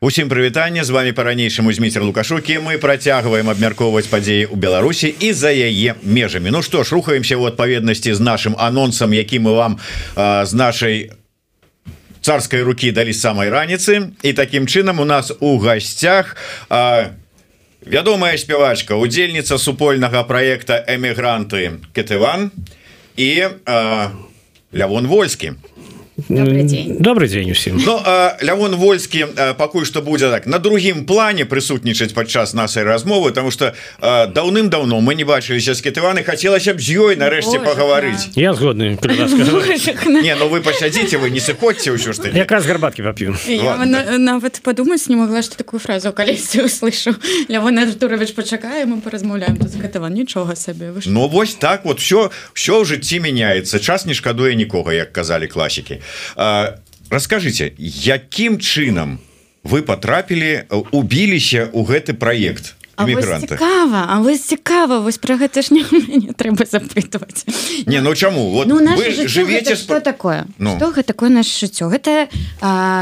Усім прывітанне з вами по-ранейшаму змейцер лукашукі мы працягваем абмяркоўваць падзеі ў Беларусі і за яе межамі. Ну што ж рухаемся у адпаведнасці з нашим анонсам які мы вам а, з нашай царской руки далі самай раніцы. І таким чынам у нас у гасцях а, вядомая спявачка удзельніца супольнага проекта эмігранты кетыван і а, Лявон вольскі добрый день. добрый день усім Ну, Лявон вольскі пакуль што будзе так. На другім плане прысутнічаць падчас нашай размовы тому что даўным-даўно мы не бачыліся з кітываны хацелася б з ёй нарэшце пагаварыць я згодны Не ну вы пасядзіце вы не сыходзьце ўсё ж ты. Якраз гарбаткі пап'ю нават падумаць не могла что такую фразу калісьці услышу. Лявон Артурович пачакаем мы паразмаўляем тут гэтага нічога сабе Ну вось так вот все все ў жыцці мяняецца час не шкадуе нікога як казалі класікі расскажите якім чынам вы потрапілі убіліся у гэты проект цікава А вы цікава вось про гэта ж не трэба запытваць. Не ну чаму? Вот ну, живете что такое? Ну. что гэта такое наше жыццё? Гэта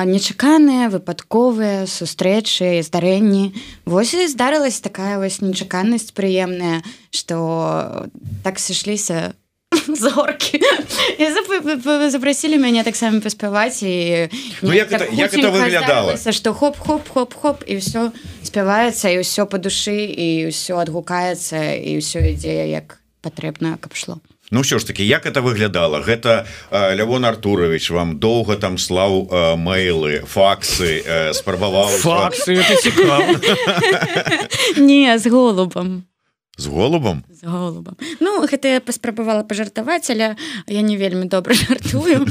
нечаканыя выпадковыя сустрэчы здарэнні. Восьось здарылась такая вось нечаканасць прыемная что так сышліся у з горкі запросілі мяне таксама паспяваць і ну, як так это, як это выглядала что хоп-хоп-хоп-хоп і все спяваецца і ўсё по душы і ўсё адгукаецца і ўсё ідзе як патрэбна каб шло. Ну ўсё ж таки як это выглядала гэта Лявон Артурович вам доўга там слаў мэйлы факсы спрабаваў факсы не з голубам з голубам з голубам Ну гэта я паспрабавала пажартаваць але я не вельмі добра жартую.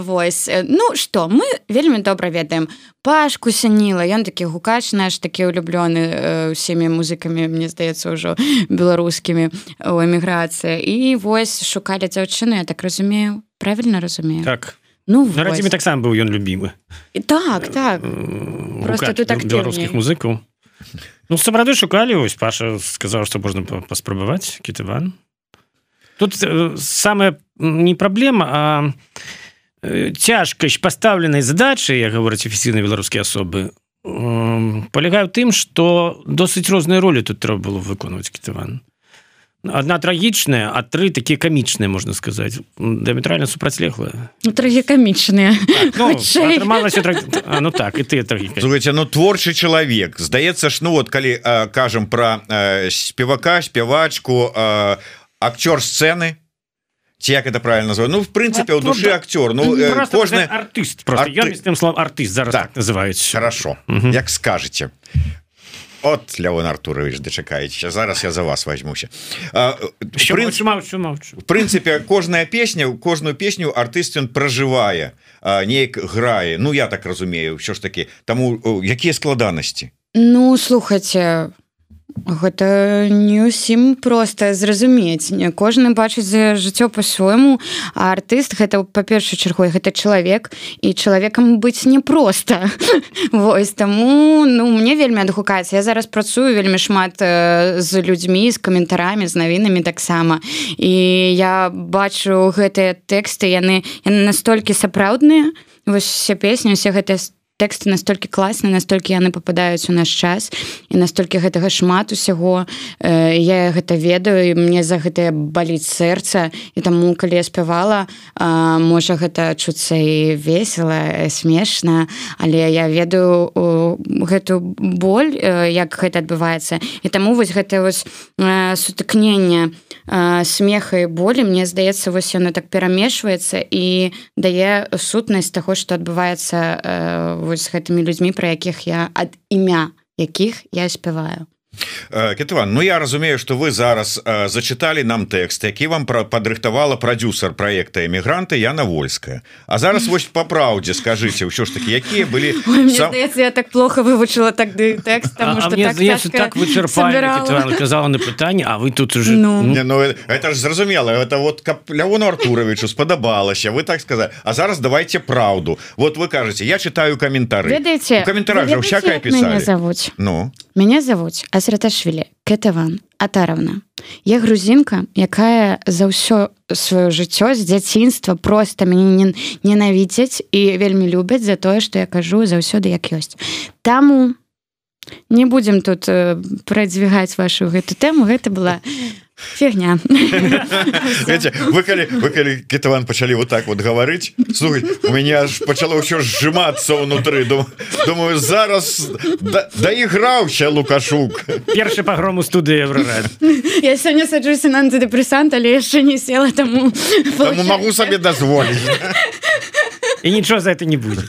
Вось. Ну что мы вельмі добра ведаем. Пашку сяніла ён такі гукач наш такі улюблёны усімі музыкамі мне здаецца ўжо беларускімі у эміграцыі. І вось шукалі дзяўчыны я так разумею. Правильно разумею? Так. Ну радзіме таксама быў ён любімы. Так так. Просто ты так беларускіх музыкаў Ну сапраўды шукалі вось Паша сказаў што можна паспрабаваць кітыван тут э, самая не праблема а э, цяжкасць пастаўленай задачы я гавораць афіцыйнай беларускія асобы э, палягаю тым што досыць розныя ролі тут трэба было выконваць кітыван одна трагічная а тры такія камічныя можна сказаць дыаметральна супрацьлеглая ну, трагікамічныя так, ну, ну так і ты Слухайте, ну творчы чалавек здаецца ж ну вот калі а, кажам про спевака спявачку акцёр сцены. Ці як это правильно называю Ну в принципе у души актер Ну кожны артыст слов артыст зараз так, так называюць хорошо. Як скажете. а от Лявон Артурович дачакаеце зараз я за вас возьмуся. В прынцыпе кожная песня у кожную песню артыст ён пражывае неяк грае. Ну я так разумею ўсё ж таки таму якія складанасці Ну слухайте гэта не ўсім просто зразумець. Кожны бачыць жыццё по-свойму а артыст гэта па-першую чаргой гэта чалавек і чалавекам быць непросто Вось таму ну мне вельмі адгукаецца. Я зараз працую вельмі шмат з людзьмі з каментарамі з навінамі таксама. І я бачу гэтыя тэксты яны яны настолькі сапраўдныя вось все песні усе гэтыя тэксты настолькі класны настолькі яны попадаюць у наш час і настолькі гэтага шмат усяго. Э, я гэта ведаю і мне за гэтае баліць сэрца. І таму калі я спявала можа гэта чуцца і весела смешна але я ведаю гэту боль э, як гэта адбываецца. І таму вось гэта вось э, сутыкнення смеха і болі мне здаецца вось яно так перамешваецца і дае сутнасць таго што адбываецца э, вось з гэтымі людзьмі пра якіх я ад імя якіх я спяваю Э, Кетыван Ну я разумею что вы зараз э, зачыталі нам тэкст які вам пра падрыхтавала прадюсер проекта эмігранты Яна вольская. А зараз вось по праўдзе скажите ўсё ж таки якія былі сам... здаецца, я так плохо вывучыла так тэкст так вычарпала казала на пытанне А вы тут уже ну. Не, ну, это ж зразумела это вот каб Лявону Артуровичу спадабалася вы так сказать А зараз давайте праўду. Вот вы кажаце я читаю каментары ведаеце каментарах всякая писать зовут? Ну меня зовут а Асраташвілі кетаван атаравна я грузінка якая за ўсё сваё жыццё з дзяцінства просто мяне ненавідзяць і вельмі любяць за тое што я кажу заўсёды як ёсць. Таму не будзем тут э, прадвигаць вашу гэту тэму. Гэта была фігня. Вы калі вы калі кетаван пачалі вот так вот гаварыць слухай у меня аж пачало ўсё сжимацца ўнутры. Думаю зараз даіграўся лукашук. Першы пагрому студыі я сёння саджуся на антидепрессант але яшчэ не села таму могу сабе дазволіць. І нічого за это не будет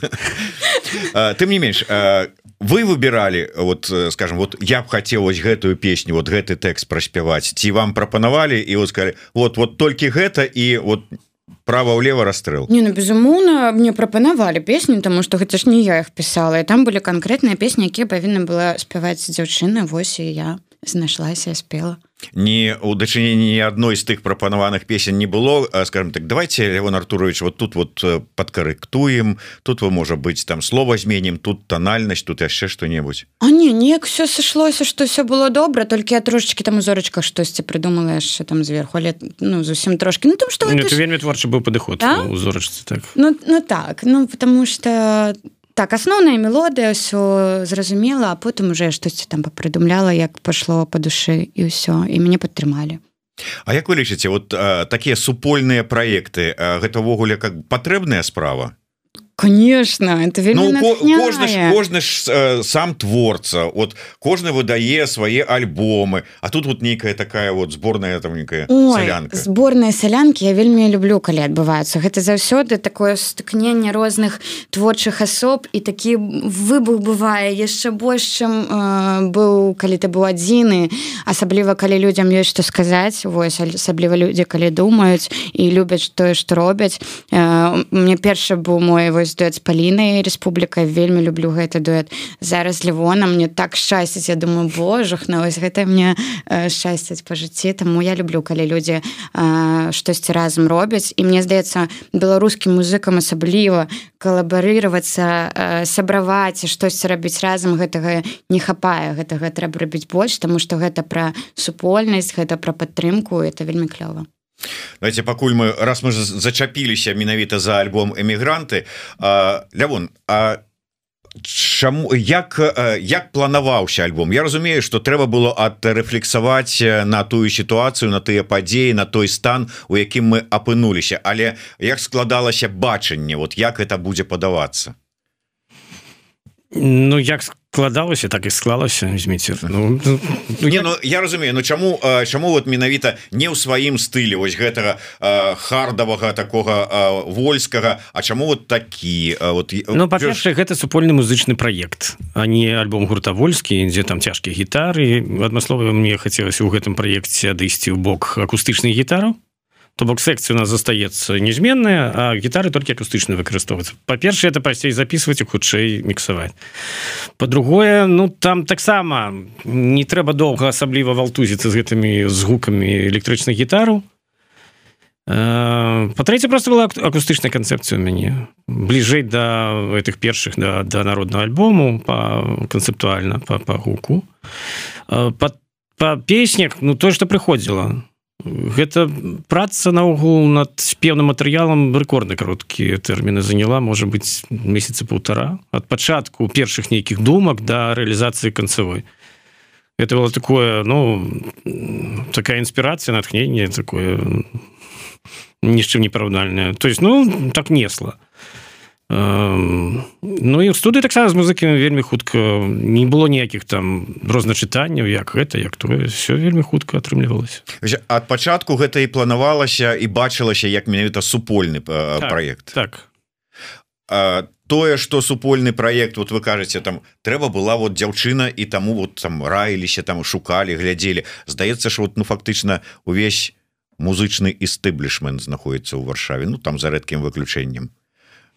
тым не менш вы выбирали вот э, скажем вот я б хотел вось гэтую песню вот гэты тэкст праспяваць ці вам прапанавалі і вот сказали вот вот толькі гэта і вот право влево расстрэл не ну безумоўна мне прапанавалі песню тому что гэта ж не я их писала і там были конкретныя песні якія павінна была спяваць дзяўчына восьось я знайшлася спела. Не у дачыненні адной з тых прапанаваных песень не было скажем так давайте Левон Артурович вот тут вот подкорректуем тут вы можа быть там слова зменім тут тональнасць тут яшчэ что-небудзь А не неяк все сышлося что все было добра толькі я трошечки там узорачка штосьці придумала яшчэ там зверху але ну зусім трошки. Ну там что ну, вельмі творчы быў падыход да? узорачцы так? ну, ну так. Ну потому что там так асноўная мелодыя ўсё зразумела а потым уже штосьці там папрыдумляла як пайшло па душы і ўсё і мяне падтрымалі А як вы лічыце вот такія супольныя праекты гэта ўвогуле как патрэбная справа конечно это ну, кожны ж, кожны ж э, сам творца. Вот кожны выдае свае альбомы. А тут вот нейкая такая вот сборная тамненькая сборная сялянки я вельмі люблю калі адбываюцца гэта заўсёды такое стыкненне розных творчых асоб і такі выбух бывае яшчэ больш чым э, быў калі ты быў адзіны асабліва калі людзям ёсць што сказаць вось асабліва людзі калі думаюць і любяць тое што робяць. Э, мне першы быў мой вось вось дуэт з палінай Республікай вельмі люблю гэты дуэт. Зараз лівона мне так шчасціць Я думаю божах на вось гэта мне шчасціць па жыцці таму я люблю калі людзі штосьці разам робяць. І мне здаецца беларускім музыкам асабліва калабарыравацца сябраваць і штосьці рабіць разам гэтага не хапае. Гэтага трэба рабіць больш таму што гэта пра супольнасць гэта пра падтрымку это вельмі клёва давайте пакуль мы раз мы зачапіліся менавіта за альбом эмігранты лявон А чаму як як планаваўся альбом? Я разумею что трэба было адрэфлексаваць на тую сітуацыю на тыя падзеі на той стан у якім мы апынуліся. Але як складалася бачанне вот як это будзе падавацца? Ну як складалася так і склалася зміцер ну, ну, ну, не, ну я разумею Ну чаму чаму вот менавіта не ў сваім стылі вось гэтага хардавага такога вольскага А чаму вот такі вот Ну па-першае гэта супольны музычны праект а не альбом гуртавольскі дзе там цяжкія гітары. Адмыслова мне хацелася ў гэтым праекце адысці ў бок акустычных гітараў то бок секцыя у нас застаецца незменная а гітары толькі акустычна выкарыстоўвацца па-першае это прасцей записывать і хутчэй міксаваць. По-другое ну там таксама не трэба доўга асабліва валтузіцца з гэтымі згукамі электрычных гітараў. Па-трэця просто была акустычная канцэпцыя у мяне. Бліжэй да гэтых першых да, да народного альбому па канцэптуальна па, па гуку. Па, па песнях ну то что прыходзіла гэта праца наогул над пеўным матэрыялам рэкордны кароткія тэрміны заняла можа быць месяца полтора ад пачатку першых нейкіх думак да рэалізацыі канцавой. Это было такое ну такая інспірацыя натхнение такое ні з чым непараўнальная то есть ну так несла Ну і ў студыі таксама з музыкамі вельмі хутка не было ніякіх там розначытанняў як гэта як тое все вельмі хутка атрымлівалася. Ад пачатку гэта і планавалася і бачылася як менавіта супольны так, проект так. А, тое что супольны проект вот вы кажаце там трэба была вот дзяўчына і таму вот там раіліся там шукалі глядзелі. Здаецца ж вот ну фактычна увесь музычны істыблішмент знаходіцца ў варшаве ну там за рэдкім выключэннем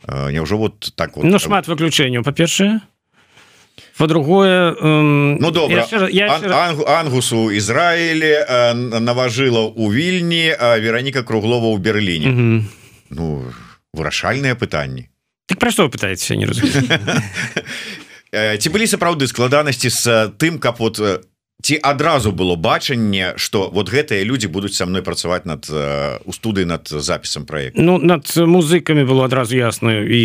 Няўжо вот так вот, ну шмат выключэнняў. Па-першае. По-другое эм, Ну добра. я, я, Ан, Ан, ангусу Ізраілі э, наважыла у вільні Вероніка круглова ў Берліне -hmm. Ну вырашальныя пытанні так пра што вы пытаецеся не разумею. Ці былі сапраўды складанасці з тым каб вот ці адразу было бачанне что вот гэтыя люди будуць со мной працаваць над у студыі над запісам проект Ну над музыкамі было адразу ясно і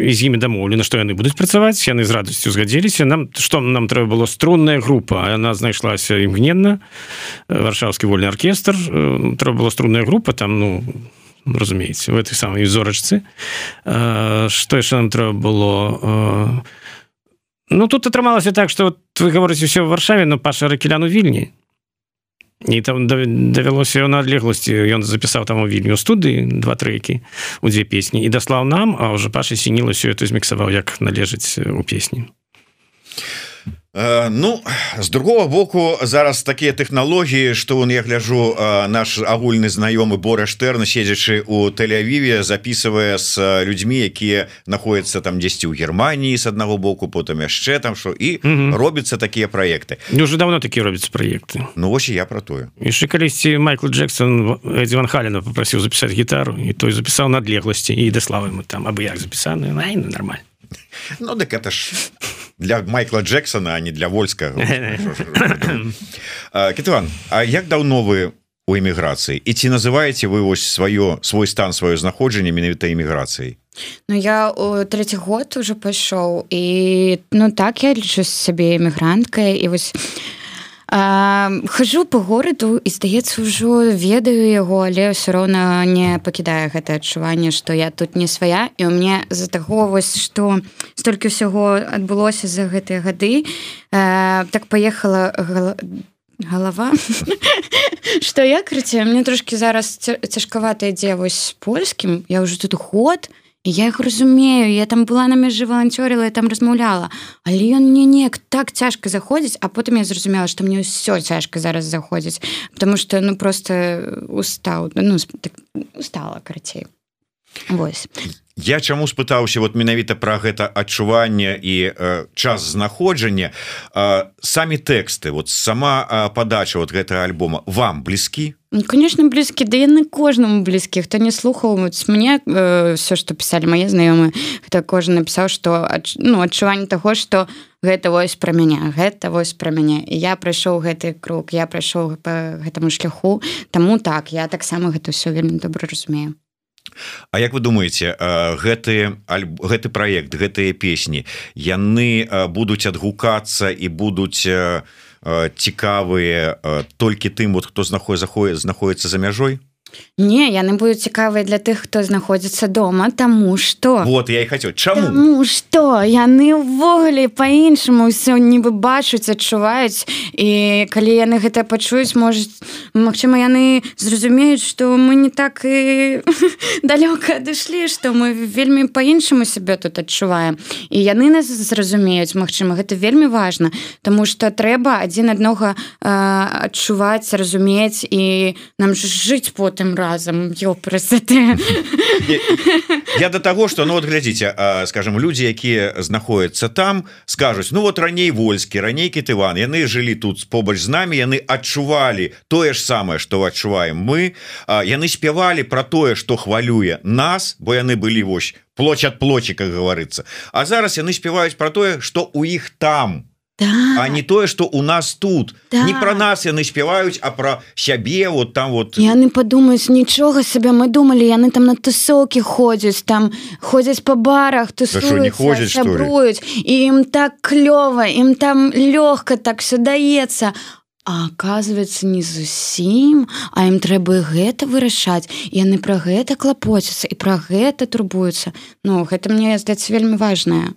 і з імі дамоўлена што яны будуць працаваць яны з радасцю згадзіліся. Нам што нам трэба было? Струнная група. Она знайшлася імгненна. Варшаўскі вольны оркестр трэба было струнная група там ну разумееце в этой самой зорачцы. Что яшчэ нам трэба было? У Ну тут атрымалася так что вы говорите все в варшаве но паша ракеляну вільні і там давялося на адлегласці ён запісаў там у вільню студыі два трэкі у дзве песні і даслаў нам а уже паша сініла все это зміксаваў як належыць у песні Э, ну з другого боку зараз такія тэхналогіі что он я гляжу э, наш агульны знаёмы бора штерна седзячы у тэлеавіве записывая с людзьмі якія находятся там 10 у Германії с аднаго боку потым яшчэ там что і робіцца такія проекты не уже давно такие робяцца проекты Ну вось я про тое. Яшчэ калісьці Майкл Джексон Эдзіван Халина попросіў записать гітару і той запісаў надлегласці і даславы мы там абы як запісаны. Нормально. Ну дык это ж для майкла Джексона а не для вольска кітван А як даўно вы у эміграцыі і ці называеце вы вось сваё свой стан сваё знаходжанне менавіта эміграцыяй Ну я у третий год уже пайшоў і ну так я лічу сябе эмігранткай і вось хожу по гораду і здаецца ўжо ведаю яго але ўсё роўна не пакідае гэта адчуванне што я тут не свая. І у мне з-за таго вось што столькі ўсяго адбылося за гэтыя гады так паехала галава что я крыце мне трошки зараз цяжкавата ідзе вось польскім. Я ўжо тут год і я их разумею я там была на мяжы валанцёрила я там размаўляла але ён мне неяк так цяжка заходзіць а потым я зразумела что мне ўсё цяжка зараз заходзіць потому что ну просто устаў ну так, устала карацей Вось. Я чаму спытаўся вот менавіта про гэта адчуванне і э, час знаходжання. Э, самі тэксты вот сама э, подача вот гэтага альбома вам блізкі конечно блізкі да яны кожнаму блізкі хто не слухаў мне э, все что писали мои знаёмы это кожа напісаў что ну адчуванне таго что гэта вось про мяне гэта вось про мяне я прайшоў гэты круг я прайшоў по гэтаму шляху. Таму так я таксама гэта все вельмі добра разумею. А як вы думаете гэты гэты проект гэтыя песні яны будуць адгукацца і будуць цікавыя толькі тым вот хто знаход заходит знаходіцца за мяжой Не яны будуць цікавыя для тых хто знаходзіцца дома тому что вот я і хацеў. Чаму? Таму что яны ўвогуле по-іншаму ўсё нібы бачуць адчуваюць і калі яны гэта пачуюць можуць Мачыма яны зразумеюць что мы не так і далёка адышлі что мы вельмі по-іншаму сябе тут адчуваем. І яны нас зразумеюць Мачыма гэта вельмі важно тому что трэба адзін аднога адчуваць разумець і нам жыць потым гэтым разам ёпрасаты я до того что ну вот глядзіце скажем люди якія знаходятся там скажуць ну вот раней вольскі раней кітыван яны жылі тут побач з нами яны адчувалі тое ж самае что адчуваем мы яны спявалі про тое что хвалюе нас бо яны былі вось плоч от плочи как говорится. А зараз яны спяваюць про тое что у іх там у да. а не тое что у нас тут. Да. не про нас яны спяваюць а про сябе вот там вот. Яны подумаюць нічога сабе мы думали яны там на тусоўкі ходзяць там ходзяць по барах ты ходзяць і ім так клёва ім там лёгка так все даецца. А оказывается не зусім а ім трэба гэта вырашаць. Яны про гэта клапоцяцца і про гэта турбуюцца. Ну гэта мне здаецца вельмі важная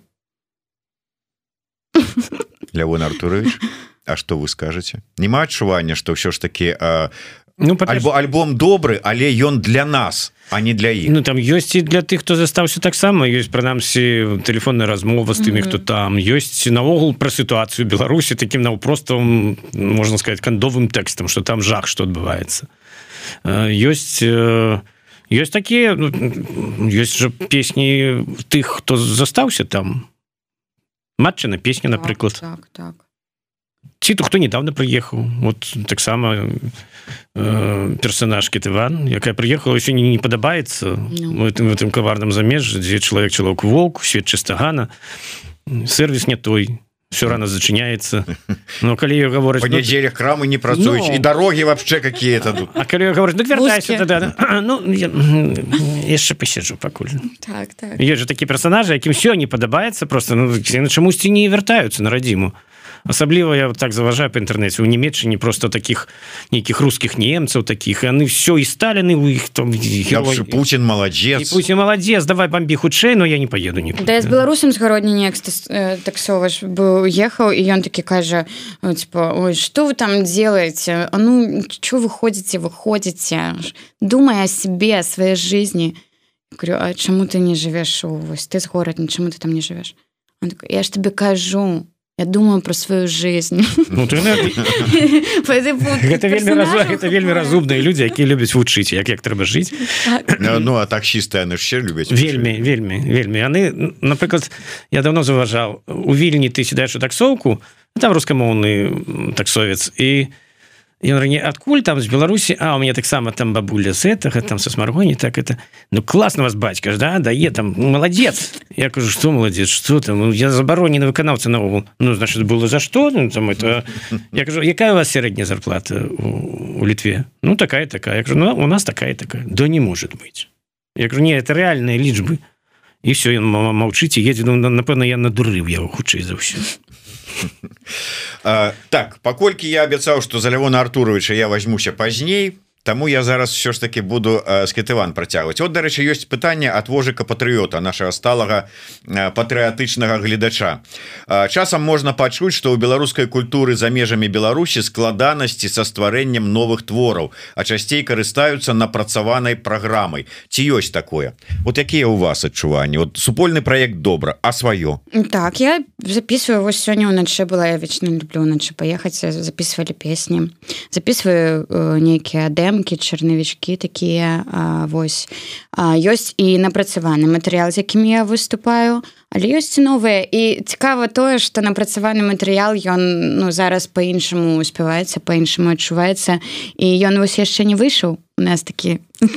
Лявон Артурович А что вы скажете? Нема адчування что ўсё ж таки а, ну альбо альбом добры але ён для нас а не для іх Ну там ёсць і для тых хто застаўся таксама ёсць прынамсі телефонная размова з тымі mm -hmm. хто там. Ёсць наогул пра сітуацыю Беларусі таким наўпростом можна сказать кандовым тэкстам что там жах что адбываецца ёсць ёсць такія ну, ёсць жа песні тых хто застаўся там матчы на песню напрыклад так, так. ці то хто недавно прыехаў вот таксама э, персонаж кітыван якая прыехала еще не, не падабаецца ну. гэтым гэтым каварным замежжа дзе чалавек чалавек волк свет чыстагана сервис не той все рано зачыняется но калі ее говорить по неделях крамы не працуюць Ну. і дороги вообще какие-то А калі говорить ну, вяртайся Вузкія. тогда ну я, яшчэ посиджу пакуль так так. Ёсць же такі персонажы якім все не падабаецца просто ну, чамусьці не вяртаюцца на радзіму асабліва я вот так заважаю по інтэрнэце у нямецчыне просто таких нейкіх русских немцаў таких яны все і сталіны у іх там герой. Путин І молодец пусть молодец. Давай бомби хутчэй но я не поеду никуда. Да я з беларусам згародні неяк таксова ж быў ехаў і ён такі кажа ну, типа ой что вы там делаете? А ну что вы ходите выходите? Думая о себе о своей жизни говорю А чаму ты не живешь? Вось ты з горад нічаму ты там не живешь? Он такой, я ж тебе кажу я думаю про свою жизнь. Ну, ты, гэта вельмі разу, гэта вельмі разумныя людзі якія любяць вучыць як як трэба жыць Ну а так чистые яны ж все любяць вельмі вельмі вельмі яны напрыклад я давно заважаў у вільні ты сідаеш у таксоўку там рускамоўны таксовец і ён раней адкуль там з беларусі а у меня таксама там бабуля з гэтага там са смаргоні так это ну класна вас бацька да дае там молодец я кажу что молодец что там Ну, я забаронены выканаўца наогул ну значит было за что ну, там это я кажу якая у вас сярэдняя зарплата у, у літве ну такая такая я кажу, ну, у нас такая такая да не может быть я кажу, не это реальныя лічбы і все ён маўчыць едзе ну, на- напэўна я надурыў яго хутчэй за ўсё А, так паколькі я абяцаў что за Лявона Артуровича я возьмуся пазней Таму я зараз все ж таки буду скетыван працягваць от дарэчы ёсць пытанне ад вожыка патрыёта нашего сталага патрыятычнага гледача часам можна пачуць что ў беларускай культуры за межамі Беларусі складанасці са стварэннем новых твораў а часцей карыстаюцца напрацаванай праграмай ці ёсць такое вот якія у вас адчуванні вот супольны проект добра а сваё Так, я записываю вось сёння ўначы была я вечна люблю ўначы паехаць записывалі песні записываю э, нейкія дэмкі чарнавічкі такія а, вось. А, ёсць і напрацаваны матэрыял з якім я выступаю але ёсць новыя і цікава тое што напрацаваны матэрыял ён ну зараз по-іншаму спяваецца по-іншаму адчуваецца. І ён вось яшчэ не выйшаў. У нас такі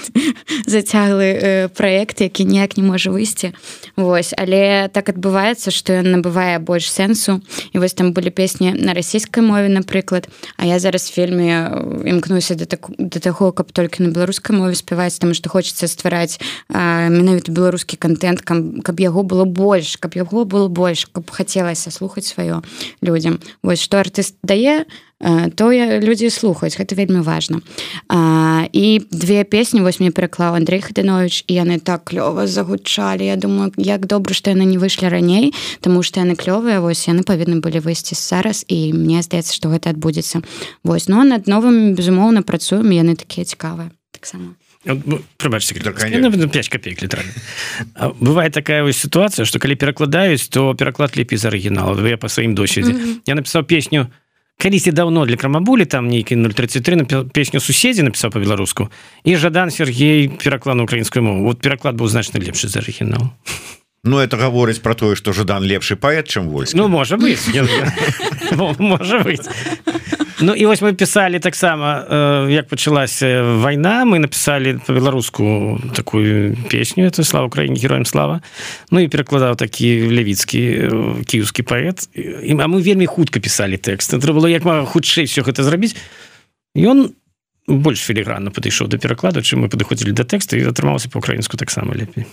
зацяглы э, проект які ніяк не можа выйсці. Вось. Але так адбываецца што ён набывае больш сэнсу. І вось там былі песні на расійскай мове напрыклад. А я зараз вельмі э, імкнуся да, так, да таго каб толькі на беларускай мове спяваць таму што хочацца ствараць менавіта беларускі контент каб яго было больш каб яго было больш каб хацелася слухаць сваё людзям вось што артыст дае э, тое людзі слухаюць гэта вельмі важна а, і две песні вось мне пераклаў Андрей Хаданович і яны так клёва загучалі Я думаю як добра што яны не выйшлі раней тому што яны клёвыя вось яны павінны былі выйсці зараз і мне здаецца што гэта адбудзецца вось но над новым безумоўна працуем яны такія цікавыя таксама прыбачце Да, конечно. 5 копеек літральна бывает такая вось сітуацыя что калі перакладаюць то пераклад лепей з арыгінала я по сваім досведзе mm -hmm. я напісаў песню калісьці давно для крамабулі там нейкі 033 напі- песню суседзі напісаў по-беларуску і жадан Сергей пераклад на украінскую мову. Вот пераклад быў значна лепшы за арыгінал Ну это гаворыць про тое что жадан лепшы паэт чым вольскі Ну можа быть. Можа быть Ну і вось мы пісалі таксама як пачалася вайна мы напісалі по-беларуску такую песню это слава Украіне героем слава Ну і перакладаў такі левіцкі э, кіеўскі паэт і а мы вельмі хутка пісалі тэкст трэба было як мага хутчэй все гэта зрабіць. Ён больш філігранна падышоў да перакладу чым мы падыходзілі да тэкста і атрымаўся по-украінску таксама лепей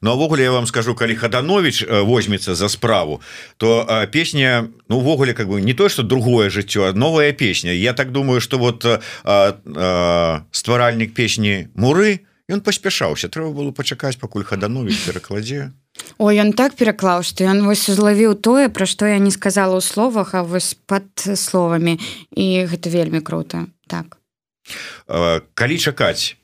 Ну увогуле я вам скажу калі хаданович возьмецца за справу то песня ну увогуле как бы не то что другое жыццё а новая песня. Я так думаю что вот э, э, стваральнік песні муры ён паспяшаўся. Трэба было пачакаць пакуль хаданович перакладзе. Ой ён так пераклаў што ён вось злавіў тое пра што я не сказала ў словах а вось пад словамі. І гэта вельмі круто. Так. Э, калі чакаць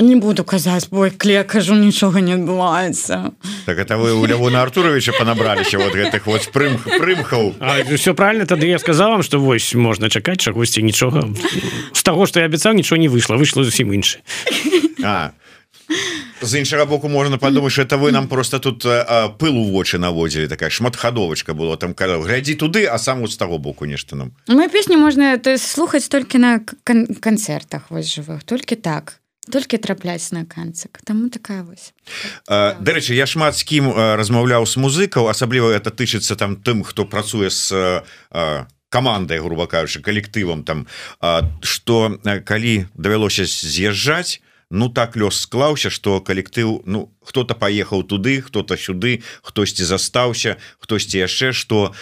не буду казаць бой кле кажу нічога не адбываецца. Так это вы у Лявона Артуровича панабраліся вот гэтых вот прым прымхаў. Все правильно тады я сказал вам что вось можна чакаць чагосьці нічога. З таго что я абяцаў нічого не выйшло выйшло зусім іншы А з іншага боку можна падумаць что это вы нам просто тут а, пыл у вочы наводзілі такая шматхадовачка было там казаў глядзі туды а сам вот з таго боку нешта нам. Мою песню можна то есть слухаць толькі на кан канцэртах вось жывых толькі так толькі трапляць на канцак там такая вось Дарэчы я шмат з кім размаўляў з музыкаў асабліва это тычыцца там тым хто працуе з камандай грубо кажучы калектывам там. Что калі давялося з'язджаць ну так лёс склаўся что калектыў ну кто-то поехаў туды кто-то сюды хтосьці застаўся хтосьці яшчэ что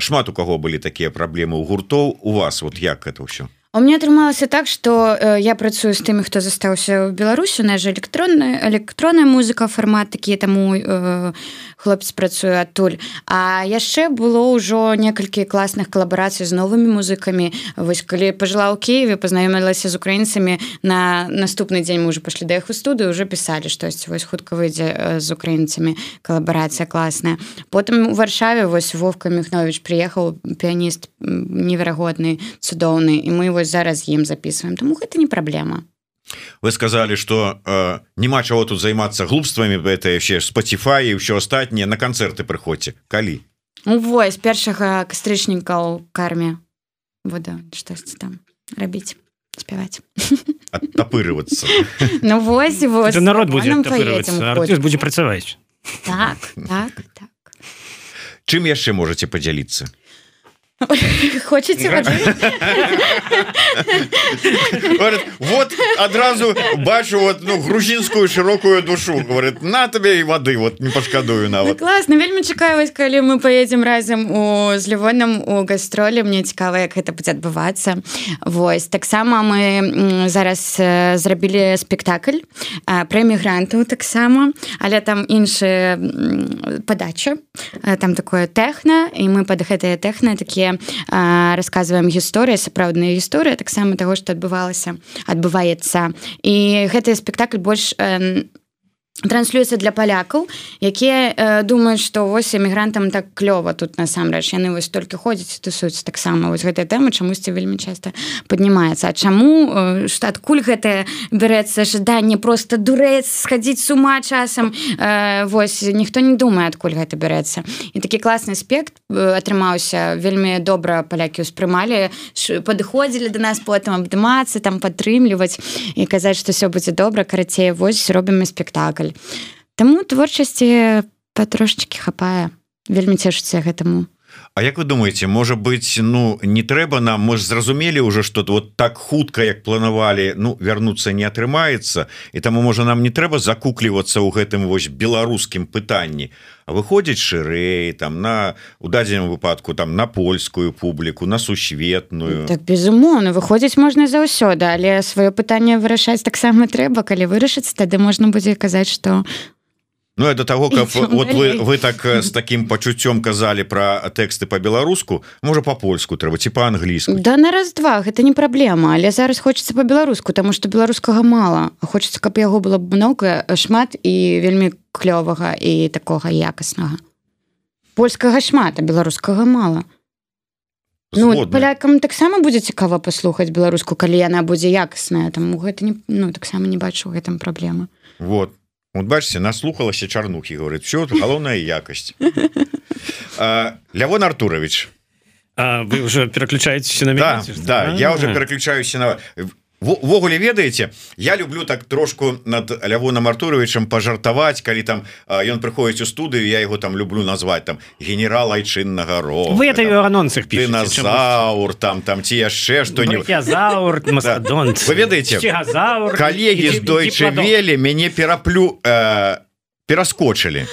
шмат у каго былі такія праблемы у гуртоў у вас вот як это ўсё у меня атрымалася так что э, я працую з тымі хто застаўся ў беларусю на же электронная электронная музыка фармат такі таму э, хлопец працуе адтуль А яшчэ было ўжо некалькі класных калабарацый з новымі музыкамі вось калі пажыла ў Киеве пазнаёмілася з украінцамі на наступны дзень мы уже пашлі да іх у студыю уже пісалі штось вось хутка выйдзе э, з украінцамі калабарацыя класная потым у варшаве вось вовка міхнович приехаў піяніст неверагодны цудоўны і мы вось зараз ім записываем. Тому гэта не праблема вы сказали что э, няма чаго тут займацца глупствамі это яшчэ Spotify і ўсё астатніе на канцэрты прыходзьце калі ну, вось першага кастрычніка ў карме буду штосьці там рабіць спяваць адтапырывацца Ну вось, вось народ будзе будзе працаваць так, так, так. чым яшчэ можете подзяліцца хочете вот адразу бачу вот ну грузинскую широкую душу говорит на табе і воды вот не пашкадую на вот классно вельмі чакаюсь калі мы поедем разам у з лівоном у гастролі мне цікава як гэта будзе адбывацца Вось таксама мы зараз зрабілі спектакль пра эмігрантаў таксама. Але там іншая подача там такое тэхна і мы под гэтыя тэхна такія рассказываем гісторыя сапраўдная гісторыя таксама таго што адбывалася адбываецца. І гэты спектакль больш транслюецца для палякаў якія э, думаюць што вось эмігрантам так клёва тут насамрэч яны вось толькі ходзяць тусуюць таксама вось гэтая тэма чамусьці вельмі часта паднімаецца А чаму э, што адкуль гэтае бярэцца жаданне просто дурэць схадзіць с ума часам э, вось ніхто не думае адкуль гэта бярэцца і такі класны аспект атрымаўся вельмі добра палякі ўспрымалі падыходзілі до нас потым абдымацца там падтрымліваць і казаць што все будзе добра карацей вось робім спектакль даль Таму творчасці патрошчыкі хапае. Вельмі цешыцца гэтаму А як вы думаете можа быть ну не трэба нам мы ж зразумелі уже что вот так хутка як планавалі ну вярнуцца не атрымаецца і таму можа нам не трэба закуклівацца ў гэтым вось беларускім пытанні выходзіць шырэй там на у дадзеным выпадку там на польскую публіку на сусветную. Так безумоўна выходзіць можна заўсёды але сваё пытанне вырашаць таксама трэба. Калі вырашыць тады можна будзе казаць что Ну это того как вот вы вы так с таким пачуццём казалі про тэксты по-беларуску можа по-польску трэба ці по-англійску Да на раз-два гэта не праблема але зараз хочется по-беларуску тому что беларускага мало. Хочется каб яго было много шмат і вельмі клёвага і такога якаснага. Польскага шмат а беларускага мало Ну, палякам таксама будзе цікава паслухаць беларуску калі яна будзе якасная там гэта не ну таксама не бачу гэтым праблемы. Вот вот бачце наслухалася чарнухі говорит все галоўная якасць Лявон Артурович. Вы уже пераключаетесь на да, да я уже пераключаюся на ввогуле ведаеце я люблю так трошку над лявоном артуровичем пожартаваць калі там ён прыходіць у студыю я его там люблю назвать там генерал айчыннага ро вы это анонсах піназаур там там ці яшчэ что-нибудь вы ведаеце коллеги з дойчы вели мяне пераплю э, пераскочылі.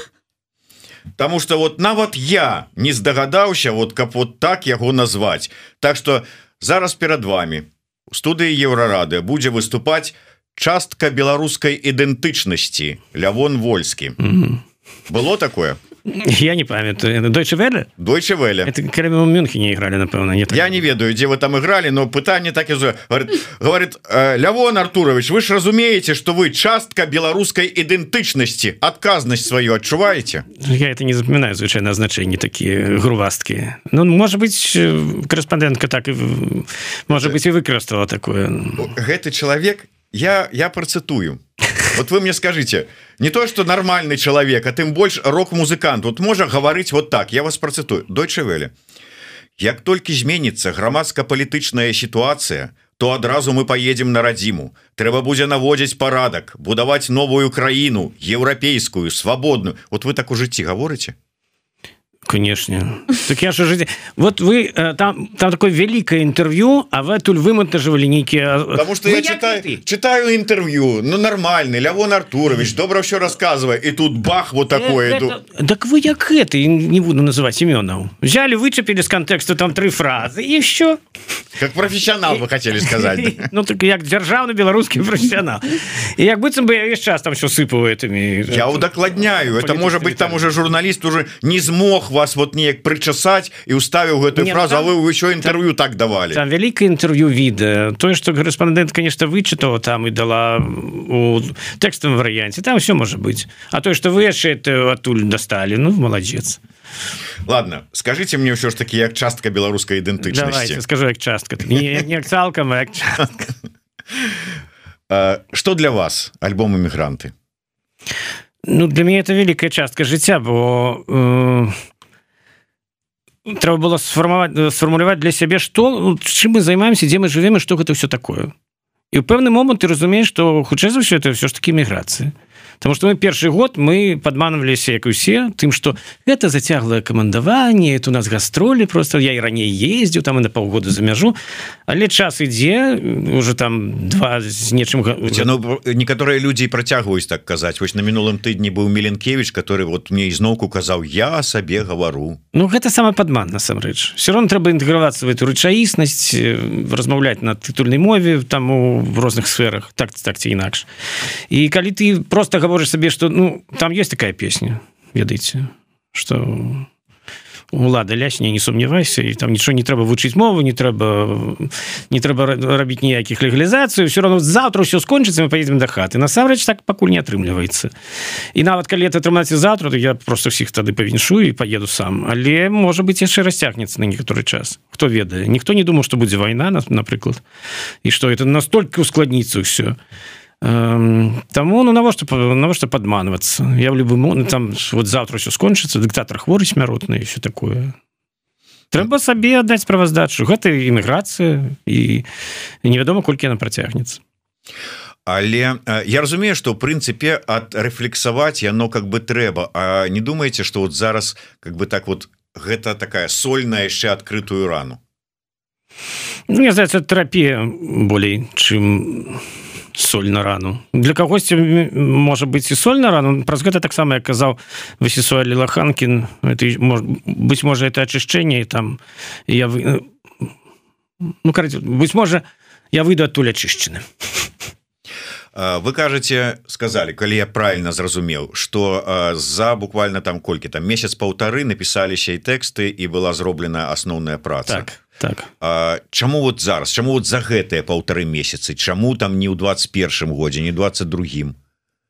Таму что вот нават я не здагадаўся вот каб вот так яго назвать Так что зараз перад вами студыі еўрарады будзе выступаць частка беларускай ідэнтычнасці лявон вольскі mm -hmm. было такое я не памятаю. Дойче веле дойче веле мюнхе не играли напэўна не так. я не ведаю дзе вы там играли но пытанне так і говорит э, лявон артурович вы ж разумееце что вы частка беларускай ідэнтычнасці адказнасць сваю адчуваеце я это не запоминаю звычайна значэнні такія грувасткі Ну может быть корэспондентка так і может быть і выкарыстала такое. Гэты чалавек я я працытую вот вы мне скажите не то что нормальный человек а тым больш рок-музыкант. Тут можа гаварыць вот так я вас працытую дойче веле Як толькі зменится грамадска-палітычная сітуацыя то адразу мы поедем на радзіму трэба будзе наводзіць парадак будаваць новую краіну еўрапейскую свабодную вот вы так у жыцці гаворыце конечно. Так я жить вот вы э, там там такое великое интервью а вы тут вымонтаживали некие потому что вы я читаю ты? читаю интервью. Ну нормальный. Лявон Артурович добро все рассказывая и тут бах вот такое э, это, так вы як это не буду называть Семенов взяли вычепили с контекста там три фразы и еще как профессионал вы хотели сказать ну так як державный белорусский профессионал. И як быцем бы я весь час там все сыпаю этими я удокладняю. Это может быть там уже журналист уже не смог вас вот неяк прычасаць і уставіў гэтую ну фразу там, вы еще інтэрв'ю так давалі? там вялікае інтэрв'ю відэа. Тое что корэспондент конечно вычытаў там і дала у тэкставым варыянце там все можа быть а то что вы яшчэ это адтуль дасталі ну маладзец. Ладно скажите мне ўсё ж таки як частка беларускай ідэнтычнасці. Скажу як частка. Не, не цалкам что для вас альбом эмігранты Ну для мяне это великкая частка жыцця бо э, трэба было сфармаваць сфармуляваць для сябе што ну, чым мы займаемся дзе мы жывем і што гэта все такое. І ў пэўны момант ты разумееш што хутчэй за ўсё это ўсё ж такі міграцыі Таму што мы першы год мы падманваліся як усе тым што гэта зацяглае камандаванне это у нас гастролі просто я і раней ездзіў там і на паўгода за мяжу але час ідзе уже там два з нечым ну, некаторыя людзі працягваюць так казаць вось на мінулым тыдні быў меленкевич который вот мне ізноўку казаў я сабе гавару Ну гэта самы падман насамрэч все равно трэба інтэгравацца в эту рэчаіснасць размаўляць на тытульнай мове там у розных сферах так так ці інакш і калі ты просто гаворыш сабе что ну там есть такая песня ведаеце что улада лясне не сумнявайся і там нічого не трэба вучыць мову не трэба не трэба рабіць ніякіх легалізацыю все равно завтра все скончыцца мы поедем до хаты насамрэч так пакуль не атрымліваецца. І нават калі это атрымаецца завтра то я просто всіх тады павіншую і поеду сам. Але можа быть яшчэ расцягнецца на некаторы час. Хто ведае. Ніхто не думаў что будзе вайна нас напрыклад і что это настолько ускладніцца ўсё. і Таму ну навошта навошта падманвацца я в любым ну, там вот завтра все скончыцца дыктатор хворы смяротны все такое. Трэба сабе аддаць справаздачу гэта іміграцыя і невядома колькі яна працягнецца. Але я разумею что в прынцыпе ад рэфлексаваць яно как бы трэба. А не думаеце что вот зараз как бы так вот гэта такая сольная яшчэ адкрытую рану? Ну, мне здаецца терапія болей чым соль на рану. Для кагосьці можа быть і соль на рану. Праз гэта таксама я казаў васісуалі лаханкін это быть можа это очышчэнне там я вы ну караць быть можа я выйду адтуль ачышчаны вы кажаце сказали калі я правильно зразумеў что за буквально там колькі там месяц паўтары напісаліся і тэксты і была зроблена асноўная праца так так. А, чаму вот зараз? Чаму вот за гэтыя паўтары месяцы? Чаму там не ў 21 годзе не 22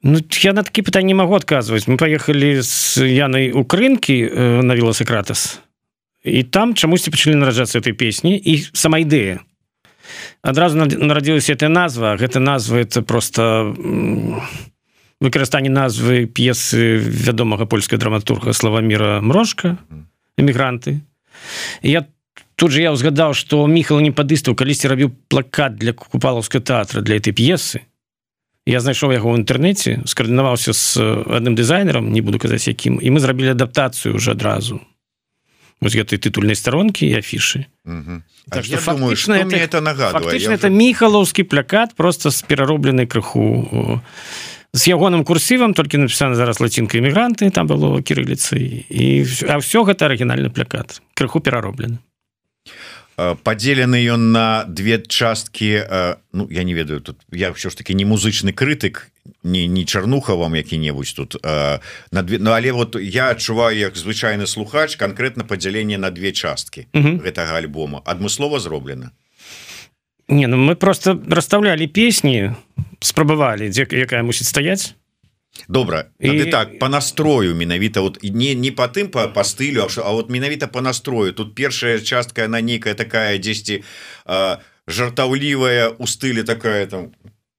Ну, я на такі пытанні не магу адказваць. Мы паехалі з янай укрынкі э, на велосакратас і там чамусьці пачалі нараджацца этой песні і сама ідэя. Адразу нарадзілася эта назва гэта назва это просто выкарыстанне назвы п'есы вядомага польская драматурга славаміра мрожка эмігранты. Я тут же я ўзгадаў что міхал не падыстаў калісьці рабіў плакат для купалаўска тэатра для этой п'есы я знайшоў яго ў інтэрнэце скаардынаваўся з адным дызайнерам не буду казаць якім і мы зрабілі адаптацыю уже адразу вось гэтай тытульнай старонкі і афішы так фактычна это, это нагадва это міхалаўскі плакат просто з пераробленай крыху з ягоным курсівам толькі напісана зараз лацінка эмігранты там было кірыліцы і а ўсё гэта арыгінальны плакат. Крыху перароблены подзелены ён на две часткі Ну я не ведаю тут я все ж таки не музычны крытык не не чарнуха вам які-небудзь тут на две Ну але вот я адчуваю як звычайны слухач конкретно падзяленне на две часткі гэтага альбома. Адмыслова зроблена? Не ну мы просто расставлялі песні спрабавалі дзе якая мусіць стаять добра і так по настрою менавіта вот не не по тым по, по стылю а вот менавіта по настрою. Тут першая частка она нейкая такая 10 жартаўлівая у стылі такая там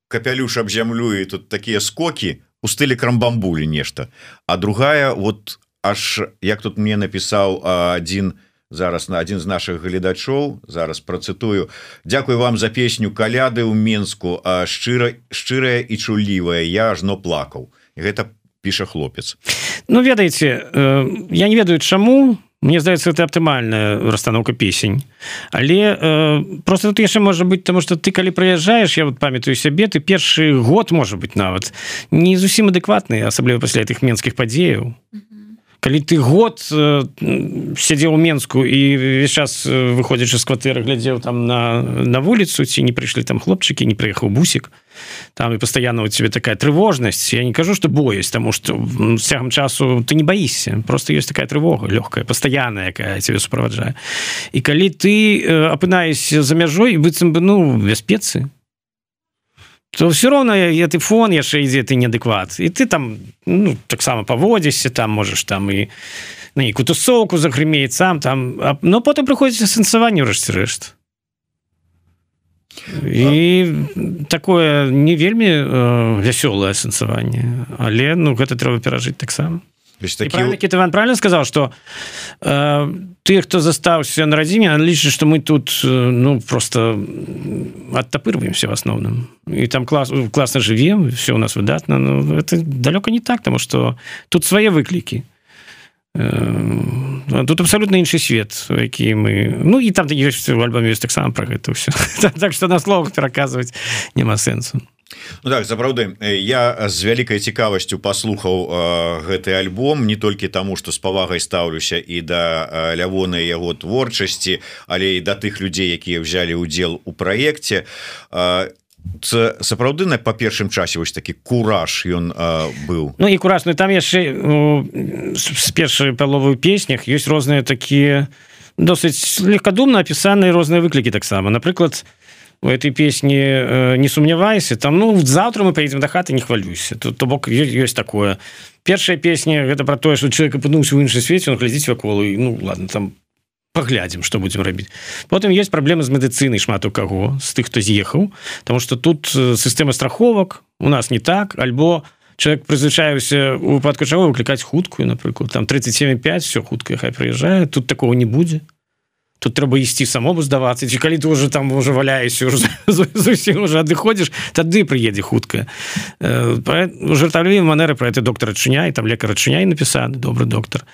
капялюш об зямлю і тут такія скоки у стылі крамбамбулі нешта а другая вот аж як тут мне напісаў один зараз на адзін з наших гледачоў зараз працытую Дякую вам за песню каляды ў Мску а шчыра шчырая і чулівая я ажно плакаў гэта піша хлопец. Ну ведаеце э, я не ведаю чаму. Мне здаецца это аптымальная расстаноўка песень. Але э, просто тут яшчэ можа быть тому что ты калі прыязджаешь я вот памятаю сябе ты першы год может быть нават не зусім адэкватны асабліва пасля этих менскіх падзеяў калі ты год э, сядзеў у менску і весь час э, выходзячы з кватэры глядзеў там на на вуліцу ці не прыйшлі там хлопчыкі не прыехаў бусік там і пастаянно у тебе такая трывожнасць. Я не кажу что боюсь тому что цягам часу ты не баішся. Просто есть такая трывога лёгкая пастаянная якая тебе суправаджае. І калі ты э, апынаешься за мяжой быццам бы ну бяспецы то все равно ты фон яшчэ ідзе ты неадэкват і ты там ну, таксама паводзішся там можаш там і на нейкую тусоўку загрымець сам там а, но потым прыходзіць сэнсаванне рэшце рэшт і такое не вельмі э, вясёлае сэнсаванне але ну гэта трэба перажыць таксама такі... Кітаван правильно сказал что э, ты хто застаўся на радзіме лічыць что мы тут э, ну просто оттапырваемся в асноўным і там клас класна жывем все у нас выдатна но это далёка не так тому что тут свае выклікі э, тут абсолютно іншы свет які мы. Ну і там ёсць в альбоме ёсць таксама про гэта все так что на словах пераказваць няма сэнсу Ну, так сапраўды я з вялікай цікавасцю паслухаў гэты альбом не толькі таму што з павагай стаўлюся і да лявоны яго творчасці але і да тых людзей якія ўзялі ўдзел у праекце. Сапраўды на па першым часе вось такі кураж ён быў. Ну і куражны там яшчэ з першай паловы песнях ёсць розныя такія досыць легкадумна апісаныя розныя выклікі таксама. Напрыклад у у этой песні э, не сумнявайся там ну завтра мы поедем до хаты не хвалюся тут то бок есть такое. Першая песня гэта про тое что человек апынуўся ў іншай свеце он глядзіць ваколу і ну ладно там поглядзім что будем рабіць потым есть праблемы з медыцынай шмат у каго з тых хто з'ехаў потому что тут э, сістэма страховак у нас не так. Альбо человек прызвычаюся у выпадку чаго выклікаць хуткую напрыклад там 37,5 все хутка хай прыязджае тут такого не будзе тут трэба ісці самому здавацца ці калі ты уже там уже валяешься уже адыходзіш тады прыедзе хутка? Жартавлі манеры про это доктор адчыняй там лекар адчыняй напісаны добры доктор.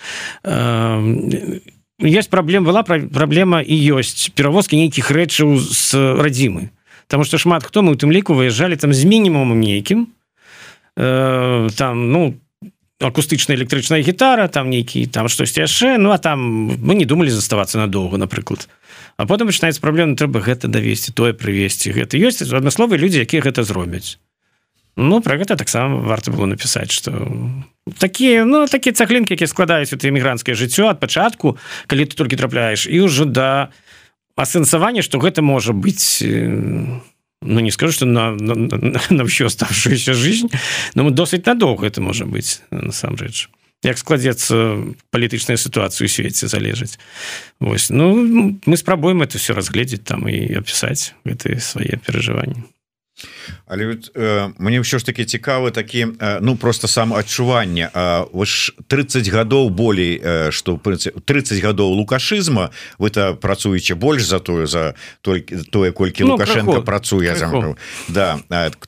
Есть праблем была праблема і ёсць перавозкі нейкіх рэчаў з радзімы Таму што шмат хто мы у тым ліку выязджалі там з мінімумам нейкім там ну акустычная электрычная гітара там нейкі там штось яшчэ ну а там мы не думалі заставацца надоўга напрыклад а потым пачынаецца праблема трэба гэта давесці тое прывесці гэта. Ёсць адмысловыя людзі якія гэта зробяць. Ну про гэта таксама варта было напісаць что такія ну такія цаглінкі якія складаюць это эмігранцкае жыццё ад пачатку калі ты толькі трапляеш і ўжо да асэнсавання что гэта можа быць ну не скажу что на, на, на, на всю оставшуюся жизнь но мы досыць надолго это можа быть насамрэч як складзецца палітычная сітуацыю свеце залежыць. Вось ну мы спрабуем это все разгледзець там і опісаць гэтые свае перажыванні але э, мне ўсё ж таки цікавы такі э, ну просто сам адчуванне вось 30 гадоў болей что э, 30 гадоў лукашызма вы это працуеце больш за тое за толькі тое колькі ну, лукашенко крыху, працуе крыху. да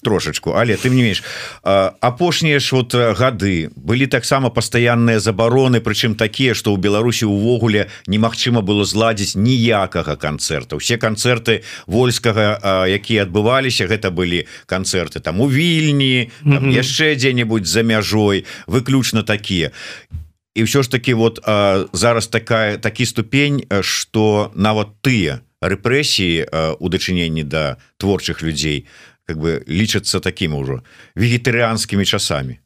трошечку. Але ты не мееш апошнія ж вот гады былі таксама пастаянныя забароны прычым такія что ў Беларусі увогуле немагчыма было зладзіць ніякага канцэрта. Все канцэрты вольскага якія адбываліся гэта былі канцэрты там у вільні mm -hmm. яшчэ дзе-нибудь за мяжой выключна такія. І ўсё ж таки вот а, зараз такая такі ступень что нават тыя рэпрэсіі у дачыненні да творчых людзей как бы лічацца таким ужо вегетарыанскімі часамі.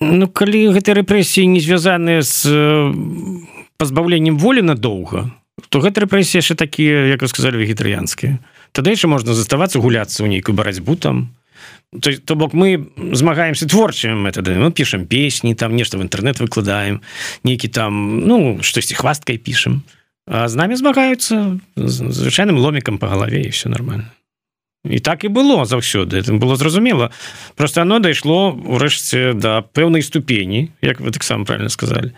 Ну калі гэты рэпрэсіі не звязаныя з пазбаўленнем волі надоўга то гэта рэпрэсія яшчэ такія як вы сказали вегетарыянскія тады яшчэ можна заставацца гуляцца ў нейкую барацьбу там. То, то бок мы змагаемся творчымі метады мы пішам песні там нешта в інтэрнет выкладаем нейкі там ну штосьці хвасткай пішам. А з намі змагаюцца звычайным ломікам по галаве і все нормально і так і было заўсёды это было зразумела. Просто оно дайшло урэшце да пэўнай ступені як вы таксама правильно сказали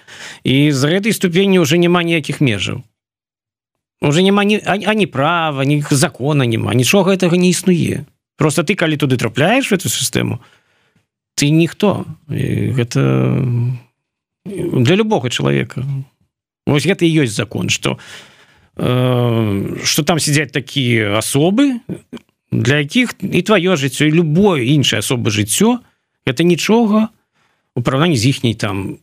і за гэтай ступені уже няма ніякіх межаў уже няма ні ані права ні закона няма нічога гэтага не існуе. Просто ты калі туды трапляеш в эту сістэму ты ніхто. Гэта для любого чалавека. Вось гэта і ёсць закон что э, что там сядзяць такія асобы для якіх і твоё жыццё і любое іншае асобы жыццё это нічога у параўнанні з іхняй там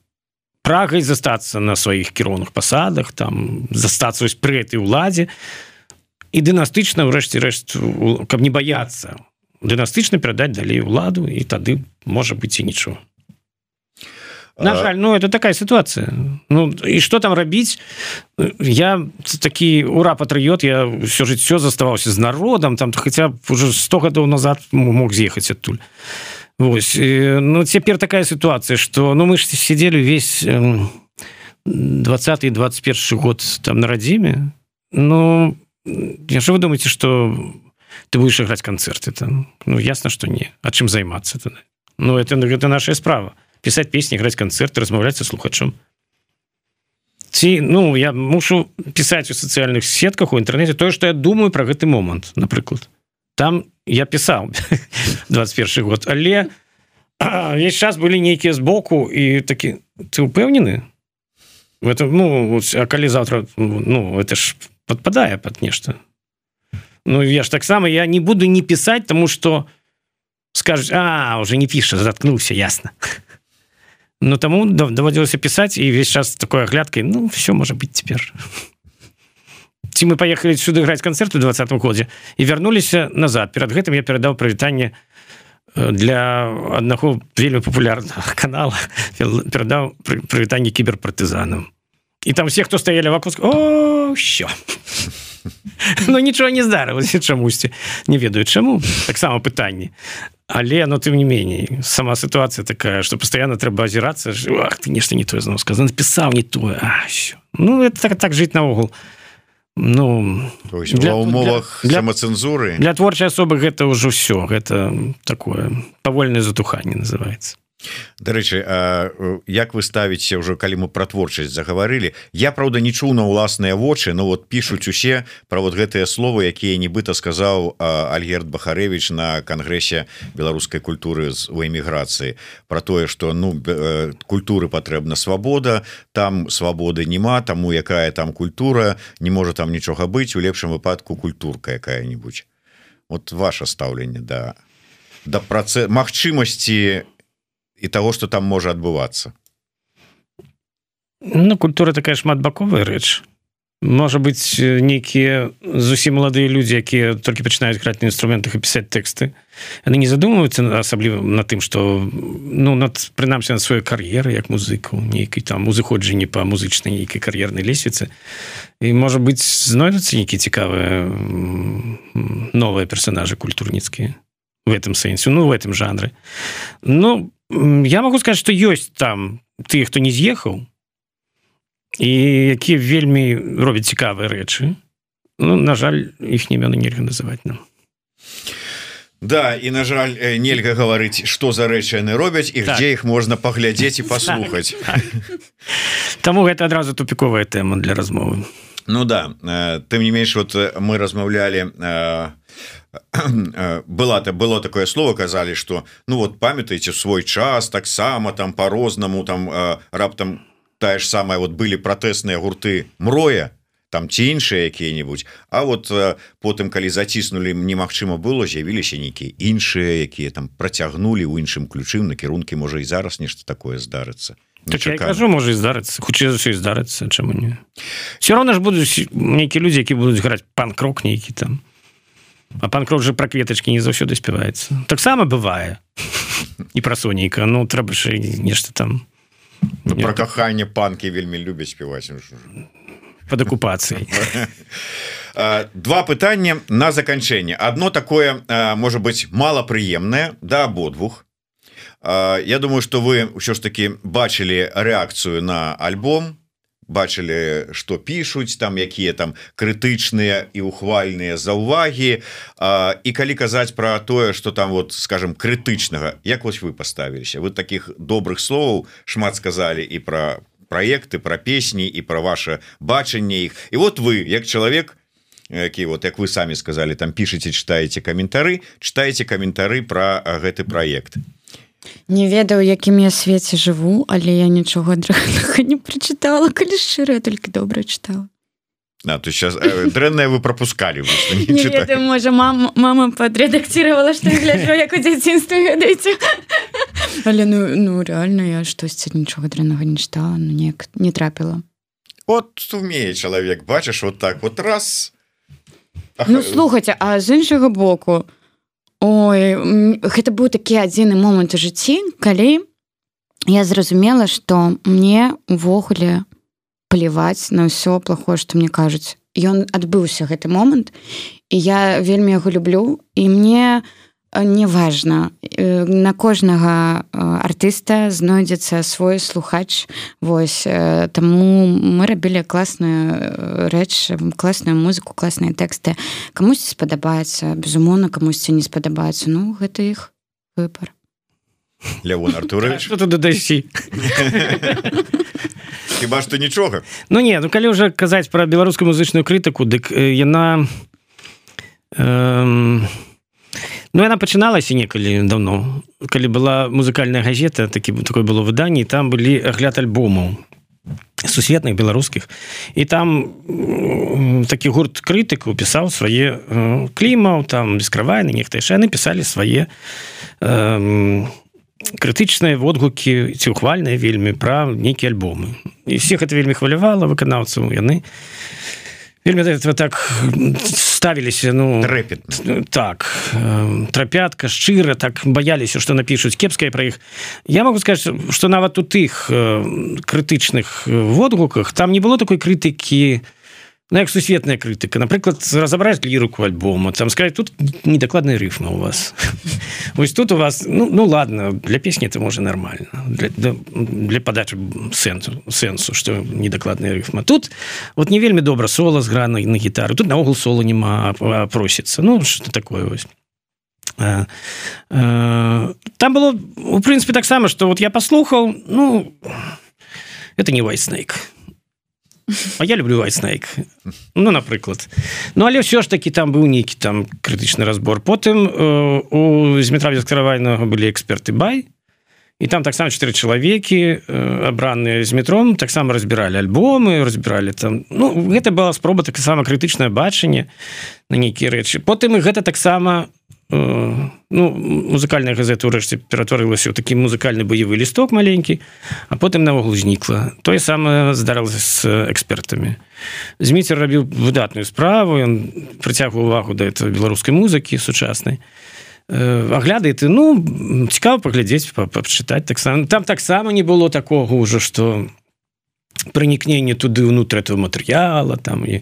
прагай застацца на сваіх кіроўных пасадах там застацца вось пры этой уладзе. І дынастычна ўрэшце рэшт каб не баяцца дынастычна перадаць далей уладу і тады можа быць і нічого На жаль, ну это такая ситуация Ну і что там рабіць? Я такі ура патрыот я все жыццё заставаўся з народам там хотя б уже 100 гадоў назад мог з'ехаць адтуль Вось ну цяпер такая ситуация что ну мы ж сидели весь 20 21 год там на радзіме. Ну я же вы думаете что ты будешь играть концерты там? Ну ясно что не. А чым займацца тады? Ну это гэта наша справа. Пісаць песні граць канцэрты размаўляць са слухачом. Ці ну я мушу пісаць у сацыяльных сетках у інтэрнэце тое што я думаю про гэты момант напрыклад там я пісаў 21 год. Але весь час былі нейкія збоку і такі ты упэўнены это ну а калі завтра ну это ж подпадае под нешта Ну я ж таксама я не буду не пісаць тому что скажуць а уже не піша заткнуўся ясно Ну таму даводзілася пісаць і весь час такой аглядкай ну все можа быть цяпер ці мы поехали сюды граць канцэрт у двадцатым годзе і вярнуліся назад. Перад гэтым я перадаў прывітанне для аднаго вельмі папулярнага канала. Перадаў прывітанне кіберпартызанам. І там все хто стаялі вакус о все Ну нічого не здарылася чамусьці. Не ведаю чаму. Таксама пытанні але но тым не меней сама сітуацыя такая что постоянно трэба азірацца Ах, ты нешта не тое зноў сказано напісаў не тое Ну это так так жыць наогул Ну для умовах для самацэнзуры для творчай асобы гэта ўжо все гэта такое павольнае затуханне называется Дарэчы як вы ставіце ўжо калі мы пра творчасць загаварылі? Я правда не чуў на ўласныя вочы Ну вот пишутць усе пра вот гэтыя словы якія нібыта сказаў Альгерт Бахарэвич на кангрэсе беларускай культуры з у эміграцыі. Про тое что ну культуры патрэбна свабода там свабоды няма таму якая там культура не можа там нічога быць у лепшым выпадку культурка якая-нибудь вот ваше стаўленне да да працы магчымасці і того что там можа адбывацца Ну культура такая шматбаковая рэч можа быть нейкія зусім маладыя людзі якія толькі пачынаюць граць на інструментах і пісаць тэксты яны не задумваюцца асабліва на тым что ну над прынамсі на сваёй кар'еры як музыку нейкай там узыходжанні по музычнай нейкай кар'ернай лесвіцы. І можа быть знойдуцца нейкія цікавыя новыя персонажы культурніцкія в этом сэнсе ну в этом жанры. Ну я могу сказать что ёсць там ты хто не з'ехаў і якія вельмі робяць цікавыя рэчы ну на жаль іх імёны нельга называть нам. Да і на жаль нельга гаварыць что за рэчы яны робяць і так. дзе іх можна паглядзець і паслухаць Таму гэта адразу тупіковая тэма для размовы Ну да тым не менш вот мы размаўлялі была то было такое слово казалі что ну вот памятаеце свой час таксама там по-рознаму там раптам тая ж самая вот былі пратэсныя гурты мроя там ці іншыя якія-нибудь А вот потым калі заціснули немагчыма было з'явіліся нейкія іншыя якія там працягнули у іншым ключым накірункі можа і зараз нешта такое здарыцца. Так кажу можа здарыцца хутчэй за здарыцца чаму не? Все равно ж будуць нейкія людзі які будуць граць панк-рок нейкі там. А панкрок же про кветочки не заўсёды спяваецца таксама бывае і пра сонейка ну трэба ж нешта там. Ну, про каханне панки вельмі любяць спяваць под акупацыяй два пытання на заканчэнне одно такое можа быть малапрыемнае да абодвух Я думаю что вы ўсё ж таки бачылі рэакцыю на альбом бачылі что пишутць там якія там крытычныя і ухвальныя заўвагі і калі казаць про тое что там вот скажем крытычнага як вось вы поставіліся вы таких добрых слоў шмат сказали і про проекты про песні і про ваше бачанне іх. І вот вы як чалавек які вот як вы самі сказали там пишите читаете каментары читаете каментары про гэты проект не ведаю якім я свеце жыву але я нічога не прочытала калі шчыра толькі добра чытала. А, то сейчас э, дрэнное вы пропускали можа мама мама подредактировала что гляжу як у дзяцінстве ведаеце. Але ну ну реально я штосьці нічога дрэннага не чытала ну неяк не трапіла. От умее чалавек бачыш вот так вот раз. Ну слухайте а з іншага боку ой гэта быў такі адзіны момант у жыцці калі я зразумела что мне увогуле плеваць на ўсё плохое что мне кажуць ён адбыўся гэты момант і я вельмі яго люблю. І мне у неважна э, на кожнага э, артыста знойдзецца свой слухач. Вось э, таму мы рабілі класную рэч класную музыку класныя тэксты. Камусьці спадабаецца безумоўна камусьці не спадабаецца. Ну гэта іх выбор Лявон Артурович? Дадасі хіба што нічога? Ну не ну калі ўжо казаць пра беларускую музычную крытыку дык яна э, Ну яна пачыналася некалі давно калі была музыкальная газета такі такое было выданні там былі агляд альбомаў сусветных беларускіх. І там такі гурт крытыку пісаў свае клімаў там бескравайны нехта яшчэ. Яны пісалі свае э, крытычныя водгукі ці ухвальныя вельмі пра нейкія альбомы. І всех это вельмі хвалявала выканаўцаў яны вельмі этого так ставіліся ну рэпет так э, трапятка шчыра так баяліся что напишуць кепская про іх я могу сказать что нават у тых э, крытычных водгуках там не было такой крытыкі на Ну, як сусветная крытыка. Напрыклад разабраць ліруку альбома там сказать тут недакладная рыфма у вас ось тут у вас ну, ну ладно для песні это можа нормально для, для, подачы сэнсу сэнсу что недакладная рыфма тут вот не вельмі добра соло зграна на гітару. Тут наогул соло няма просіцца. Ну что такое вось. А, а, там было у прынцыпе таксама что вот я паслухаў ну это не вайснейк А я люблю айснейк ну напрыклад Ну але ўсё ж таки там быў нейкі там крытычны разбор потым э, у зметра скаравайнага былі эксперты бай і там таксама чатыры чалавекі э, абраныя з метром таксама разбіралі альбомы разбіралі там. Ну гэта была спроба таксама крытычнае бачанне на нейкія рэчы потым і гэта таксама Э, ну музыкальная газета ўрэшце ператварылася ў такі музыкальны баявы лісток маленькі а потым навогул знікла тое самае здарылася з экспертамі зміцер рабіў выдатную справу ён прыцягваў увагу да этого беларускай музыкі сучаснай агляды ты ну цікава паглядзець пачытаць таксама. Там таксама не было такога ўжо што пранікнення туды ўнутр этого матэрыяла там і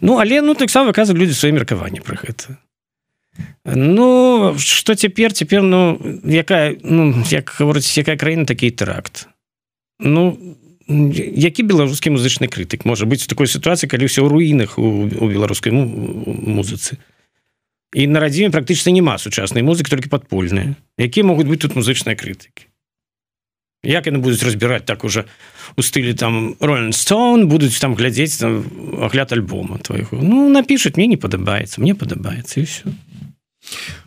ну але ну таксама выказвалі людзі свае меркаванні пра гэта. Ну что цяпер цяпер ну якая ну як гаворыць якая краіна такі тэракт. Ну які беларускі музычны крытык можа быць у такой сітуацыі калі ўсё ў руінах у, беларускай музыцы і на радзіме практычна няма сучаснай музыкі толькі падпольныя. Якія могуць быць тут музычныя крытыкі? Як яны будуць разбіраць так уже у стылі там Роллстоун будуць там глядзець там агляд альбома твайго? Ну напішуць мне не падабаецца мне падабаецца і все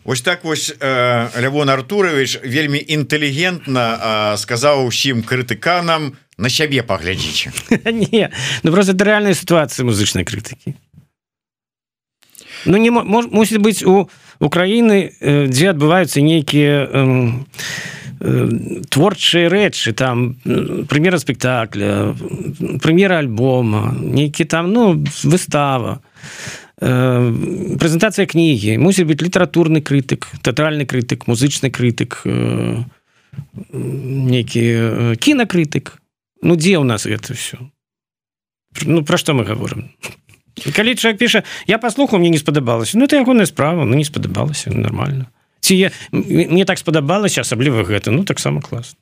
Вось так вось э, Лявон Артурович вельмі інтэлігентна э, сказаў усім крытыканам на сябе паглядзіце. Ну просто это рэальная сітуацыя музычнай крытыкі Ну не мож, мусіць быць у Украіны э, дзе адбываюцца нейкія э, творчыя рэчы там прэм'ера спектакля прэм'ера альбома нейкі там ну выстава Э, прэзентацыя кнігі мусіць быць літаратурны крытык тэатральны крытык музычны крытык нейкі кінакрытык Ну дзе ў нас гэта все Ну пра што мы говорим калі чалавек піша я паслухаў мне не спадабалася Ну это ягоная справа ну не спадабалася нормально. Ці мне так спадабалася асабліва гэта ну таксама клас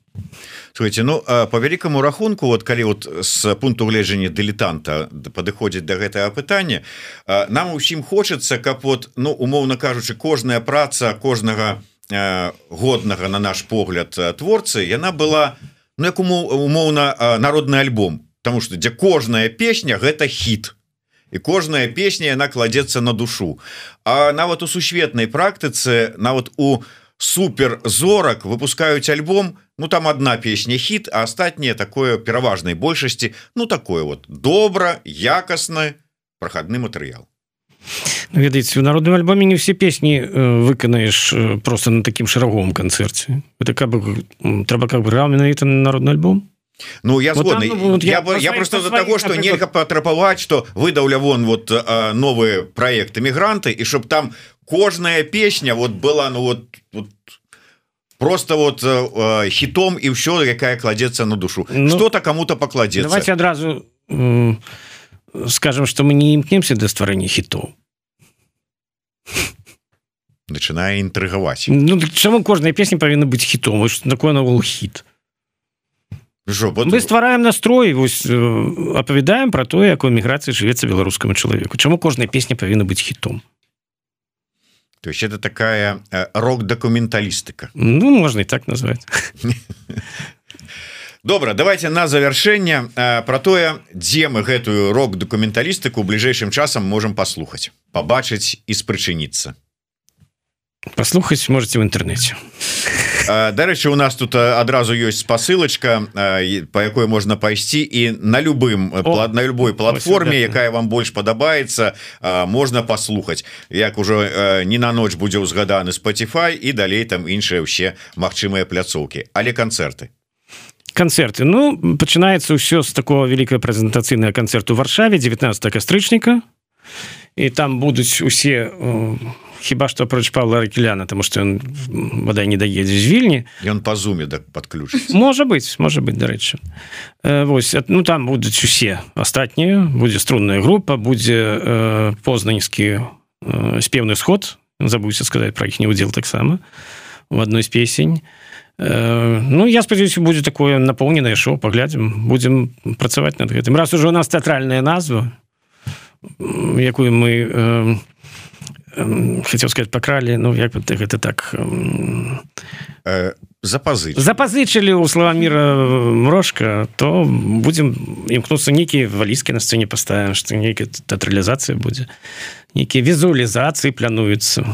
Слушайте, ну по вялікаму рахунку вот калі вот с пункту гледжання дылетанта падыходзіць до гэтага пытання нам усім хочется каб вот ну умоўно кажучы кожная праца кожнага годнага на наш погляд творцы яна была ну як умоўна народны альбом. Потому что дзе кожная песня гэта хит і кожная песня яна кладецца на душу. А нават у сусветнай практыцы нават у супер зорак выпускаюць альбом Ну там одна песня хит а астатняе такое пераважнай большасці Ну такое вот добра якасна прохадны матэрыял ведаеце у народным альбоме не все песні выканаеш просто на таким шараговым канцэрце это как бы трэба как бы менавіта народны альбом Ну я згодны вот, вот, я, я, я просто за того что нельга патрапаваць что выдаўля вон вот новы проект эмігранты і чтоб там кожная песня вот была ну вот, вот просто вот э, хитом і ўсё якая кладецца на душу. Ну, что-то кому-то покладзе давайте адразу скажем что мы не імкнемся до стварэння хітоў начинае інтрыгаваць Ну чаму кожная песня павінна быць хітом такое навол хіт Жопа, мы ствараем настрой вось апавядаем про тое як у эміграцыі жывецца беларускаму чалавеку Чаму кожная песня павінна быць хітом то есть это такая рок-дакументалістыка Ну можна і так назваць добра давайте на завяршэнне про тое дзе мы гэтую рок-дакументалістыку бліжэйшым часам можемм паслухаць побачыць і спрычыніцца послухаць можете в інтэрнэце Дарэчы у нас тут адразу ёсць спасылочка по якой можна пайсці і на любым плат на любой платформе якая вам больш падабаецца можна паслухаць як ужо не на ноч будзе ўзгаданы Spotify і далей там іншыя ўсе магчымыя пляцоўкі але канцэрты канцэрты Ну пачынаецца ўсё з такого вялікая прэзентацыйная канцэрту варшаве 19 кастрычніка і там будуць усе хіба што апроч Павла ракеляна тому что ён бадай не даедзе з вільні ён па зуме так подключ можа быть можа быть дарэчы Вось ну там будуць усе астатнія будзе струнная група будзе э, познаньскі э, спеўны сход забудься сказаць про іхні удзел таксама в одной з песень Ну я спадзяюся будзе такое напоўненае шоу паглядзім будзем працаваць над гэтым раз ужо у нас тэатральная назва якую мы э, э, хотел сказать пакралі Ну як ты гэта так э, запазы запазычылі у слова мира мрошка то будем імкнуцца нейкія валізкі на сцэне паставим что нейкая тэатралізацыя будзе нейкія візуалізацыі плануюцца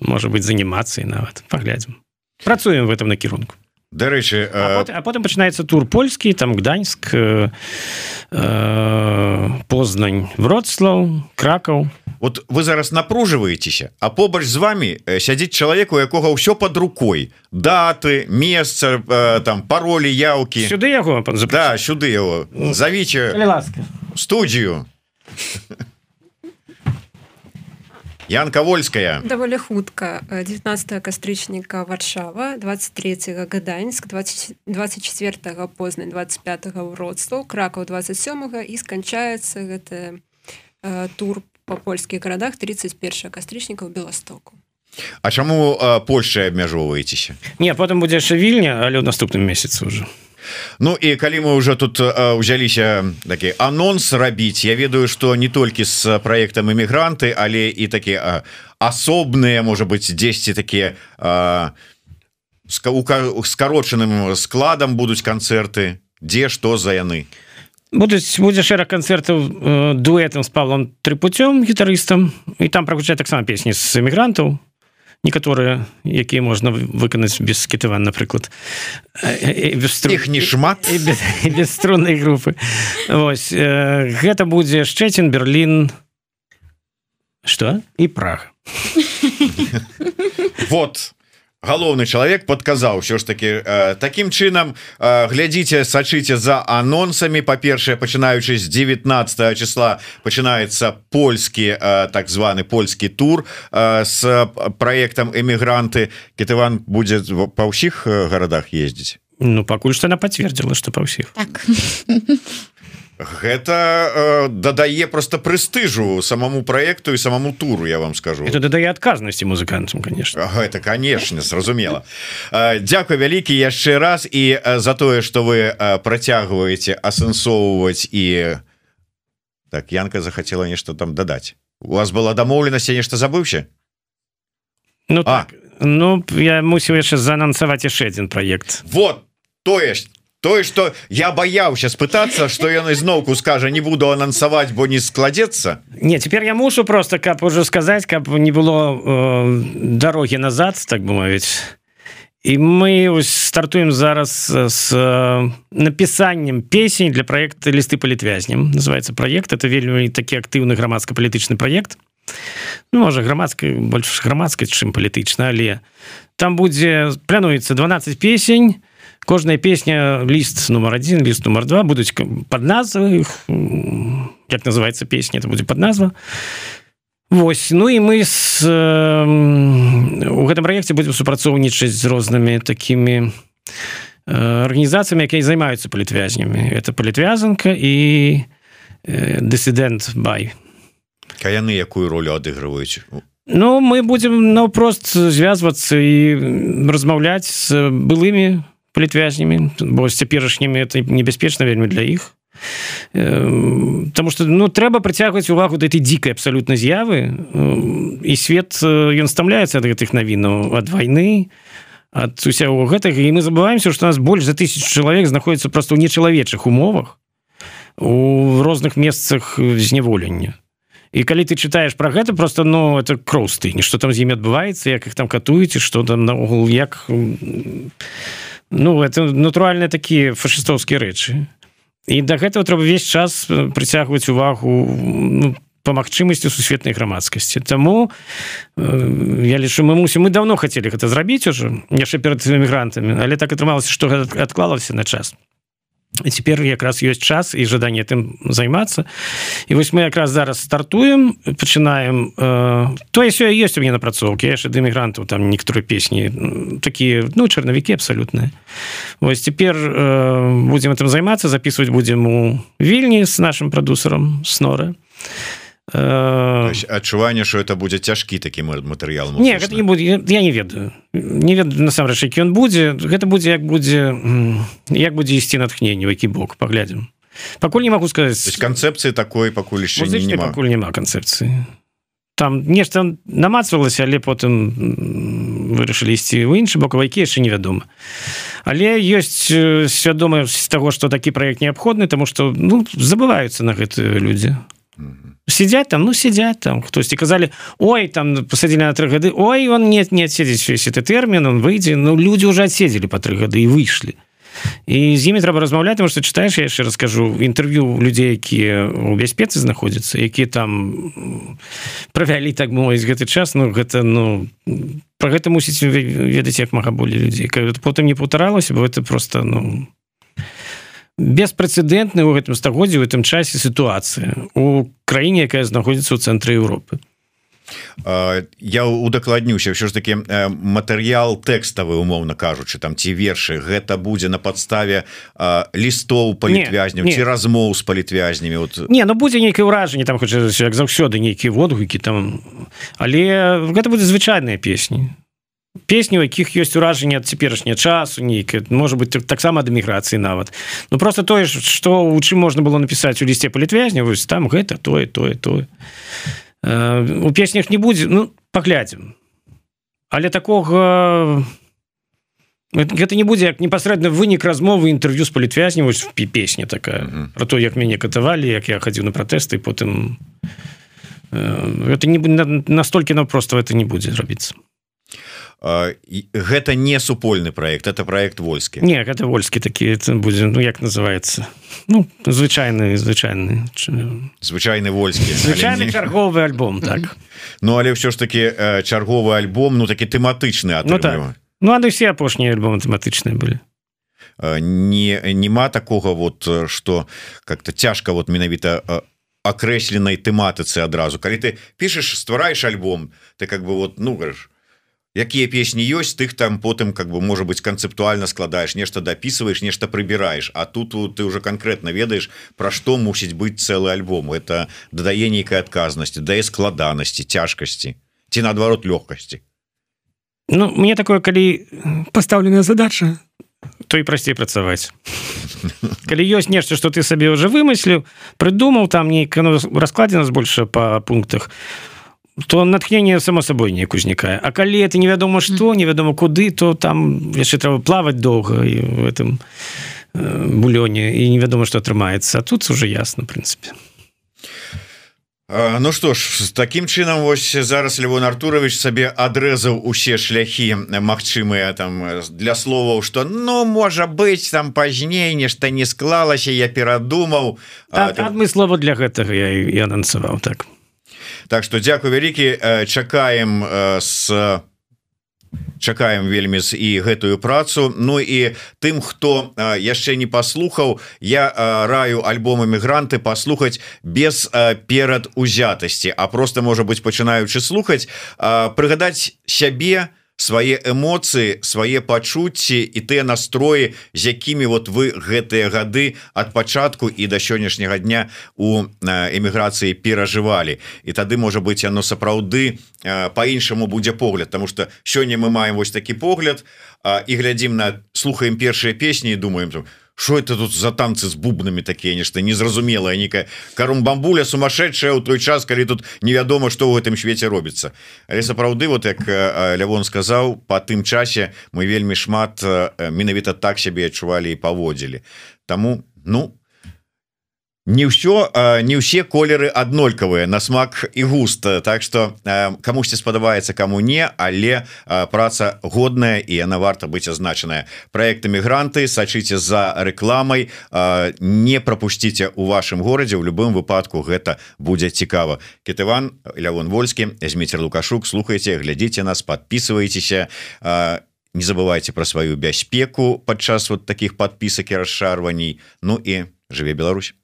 можа быть з анімацыі нават паглядзім працуем в этом накірунку дарэчы а, потым, а потым пачынаецца тур польскі там гданьск э, э, познань вроцлаў кракаў вот вы зараз напружваецеся а побач з вами сядзіць чалавек у якога ўсё под рукой даты месца э, там паролі яўкі сюды яго да, сюды его завіце студію Янка вольская. Даволі хутка. 19 кастрычніка варшава 23 гаданьск 20 24 познань 25 ўродстваў кракаў 27 і сканчаецца гэты э, тур по польскіх гарадах 31 кастрычніка беластоку А чаму Польша абмяжоўваецеся не потым будзе яшчэ вільня але ў наступным месяцы уже Ну і калі мы уже тут узяліся такі анонс рабіць Я ведаю что не толькі з проектам эмігранты але і такі асобныя можа быть 10 такія скарочаным складам будуць канцэрты дзе што за яны? Будуць будзе шэраг канцэртаў дуэтам з павлом трыпуцём гітарыстам і там прагучаць таксама песні з эмігрантаў некаторыя якія можна выканаць без скітыван напрыклад. Без іх не шмат. без, без струннай групы. Вось гэта будзе шчэцін Берлін. Что і прах вот галоўны чалавек подказаў ўсё ж таки э, таким чынам э, глядзіце сачыце за анонсамі. Па-першае пачынаючы з 19 числа пачынаецца польскі э, так званы польскі тур э, с проектам эмігранты кітыван будзе па ўсіх гарадах ездзіць? Ну пакуль што она пацвердзіла что па ўсіх. Так. гэта э, дадае просто прэстыжу самому проекту і самому туру я вам скажу. Это дадае адказнасці музыкантам конечно. Это конечно зразумела. Дякую вялікі яшчэ раз і за тое что вы працягваеце асэнсоўваць і так Янка захацела нешта там дадаць. У вас была дамоўленасць нешта забыўся Ну так Ну я мусіў яшчэ заанансаваць яшчэ один проект вот то есть тое что я баяўся спытацца что ён ізноўку скажа не буду анансаваць бо не складецца не теперь я мушу просто каб уже сказаць каб не было э, дороги назад так бы мовіць. І мы стартуем зараз с напісаннем песень для проекта лісты палітвязням называется проект это вельмі такі актыўны грамадска-палітычны проект ну, можа грамадскай больш грамадскай чым палітычна але там будзе плануецца 12 песень кожная песня ліст нумар один ліст нумар два будуць под назвы як называется песня это будзе под назва Вось. Ну і мы с у гэтым праекце будзем супрацоўнічаць з рознымі такімі арганізацыямі якія займаюцца палітвязнямі это палітвязанка і дысідэнт бай яны якую ролю адыгрываюць Ну мы будем наўпрост звязвацца і размаўляць з былымі палітвязнямі бо з цяперашнімі это небяспечна вельмі для іх. Таму что ну трэба прыцягваць увагу да этой дзікай абсалютна з'явы. І свет ён стамляецца ад гэтых навінаў ад вайны ад усяго гэтага. І мы забываемся што нас больш за тысяч чалавек знаходіцца проста ў нечалавечых умовах у розных месцах зняволення. І калі ты чытаеш про гэта просто ну это кросты нішто там з імі адбываецца як іх там катуеце что там наогул як ну это натуральныя такія фашыстоўскія рэчы і да гэтага трэба весь час прыцягваць увагу ну, по магчымасці сусветнай грамадскасці Таму э, я лічу мы мусім мы давно хацелі гэта зрабіць уже яшчэ перад эмігрантамі але так атрымалася што адклалася на час цяпер якраз ёсць час і жаданне тым займацца і вось мы якраз зараз стартуем пачынаем э, то сё ёсць у мне напрацоўкі яшчэ да эмігрантаў там некаторыя песні такія ну чарнавікі абсалютныя вось цяпер э, будзем там займацца записывать будзем у вільні з нашим прадусарам сноры і адчуванне что это будзе цяжкі такі матэрыял не, не буду я не ведаю. Не ведаю насамрэч які ён будзе гэта будзе як будзе як будзе ісці натхненне які бок паглядзім пакуль не могу сказаць канцэпцыі такой пакуль яшчэ не пакуль няма канцэпцыі там нешта намацвалася але потым вырашылі ісці ў іншы бок вайкі яшчэ невядома. Але ёсць свядомасць таго што такі праект неабходны тому что ну забываюцца на гэтыя людзі сидять там ну сидять там. Хтосьці казалі ой там посадили на тры гады ой он нет не весь это тэрмін он выйдзе ну люди уже отседзелі по тры гады і выйшлі і з імі трэба размаўляць тому что читаешь я яшчэ раскажу інтэрв'ю людзей якія у бяспецы знаходзяцца які там правялі так мовіць гэты час. Ну гэта ну про гэта мусіць ведаць як мага болей людзей потым не паўтаралася бо это просто ну беспрэцэдэнтны ў гэтым стагоддзі у гэтым часе сітуацыя у краіне якая знаходзіцца ў цэнтры Еўропы. Я удакладнюся ўсё ж таки матэрыял тэкставы умоўна кажучы там ці вершы гэта будзе на падставе лістоў палітвязняў ці размоў з палітвязнямі вот не ну будзе нейкае ўражанне там хоча як заўсёды нейкія водгукі там. Але гэта будзе звычайныя песні песню якіх ёсць уражанне ад цяперашняя часу нейкі можа быть таксама ад эміграцыі нават ну просто тое ж што у чым можна было напісаць у лісце палітвязня вось там гэта тое тое тое у песнях не будзе ну паглядзім але такога гэта не будзе як непасрэдна вынік размовы інтэрв'ю з палітвязню вось пі песня такая. Mm -hmm. про то як мяне катавалі як я хадзіў на пратэсты потым это не настолькі нам просто это не будзе зрабіцца гэта не супольны проект это проект вольскі. Не гэта вольскі такі будзе ну як называется ну звычайны звычайны звычайны вольскі звычайны не... чарговы альбом так. Ну але ўсё ж таки чарговы альбом ну такі тэматычны ну, так. ну а все апошнія альбомы тэматычныя былі. Не нема такога вот что как-то цяжка вот менавіта акрэсленай тэматыцы адразу. Калі ты пішаш ствараеш альбом ты как бы вот ну гаш якія песні ёсць тых там потым как бы может быть канцэптуальна складаешь нешта дапісваешь нешта прыбіраешь А тут ты уже конкретно ведаешь про што мусіць быць цэлы альбом. Это дадае нейкай адказнасці дае складанасці цяжкасці ці наадварот лёгкасці. Ну мне такое калі пастаўленая задача то і прасцей працаваць. Калі ёсць нешта что ты сабе уже вымысліў прыдумаў там нейка ну, раскладзена больше по пунктах. то натхнение само сабой неяк узнікае А калі это невядома что невядома куды то там яшчэ трэба плаваць доўга і в этом э, булёне і невядома что атрымаецца тут уже ясно прынцыпе Ну что ж з таким чынам вось зараз Левон Артурович сабе адрэзаў усе шляхі магчымыя там для словаў что ну можа быть там пазней нешта не склалася я перадумаў так, там... мы слова для гэтага я і анансаваў так Так что дзякую вялікі. Чакаем с чакаем вельмі з і гэтую працу. Ну і тым хто яшчэ не паслухаў я раю альбомы мігранты паслухаць без перад узятасці а просто можа быть пачынаючы слухаць прыгадаць сябе на свае эмоцыі свае пачуцці і тыя настроі з якімі вот вы гэтыя гады ад пачатку і да сённяшняга дня у эміграцыі перажывалі. І тады можа быть яно сапраўды по-іншаму будзе погляд тому что сёння мы маем вось такі погляд і глядзім на слухаем першыя песні і думаем там что это тут за танцы с бубнами такие? Нешта незразумелая некая карум бамбуля сумасшедшая у той час калі тут невядома что в этом свеце робіцца але сапраўды вот як Лявон сказаў по тым часе мы вельмі шмат менавіта так сябе адчувалі і паводзілі. Тому ну не ўсё не ўсе колеры аднолькавыя на смак і густ. Так что камусьці спадабаецца каму не але праца годная і яна варта быць азначаная проект мігранты сачыце за рэкламай не пропусціце у вашым горадзе у любым выпадку гэта будзе цікава. Кітыван Лявон вольскі зміцер лукашук слухайте глядзіце нас подписывайтеся не забывайте про сваю бяспеку падчас вот таких подпісак і расшарваній Ну і жыве Беларусь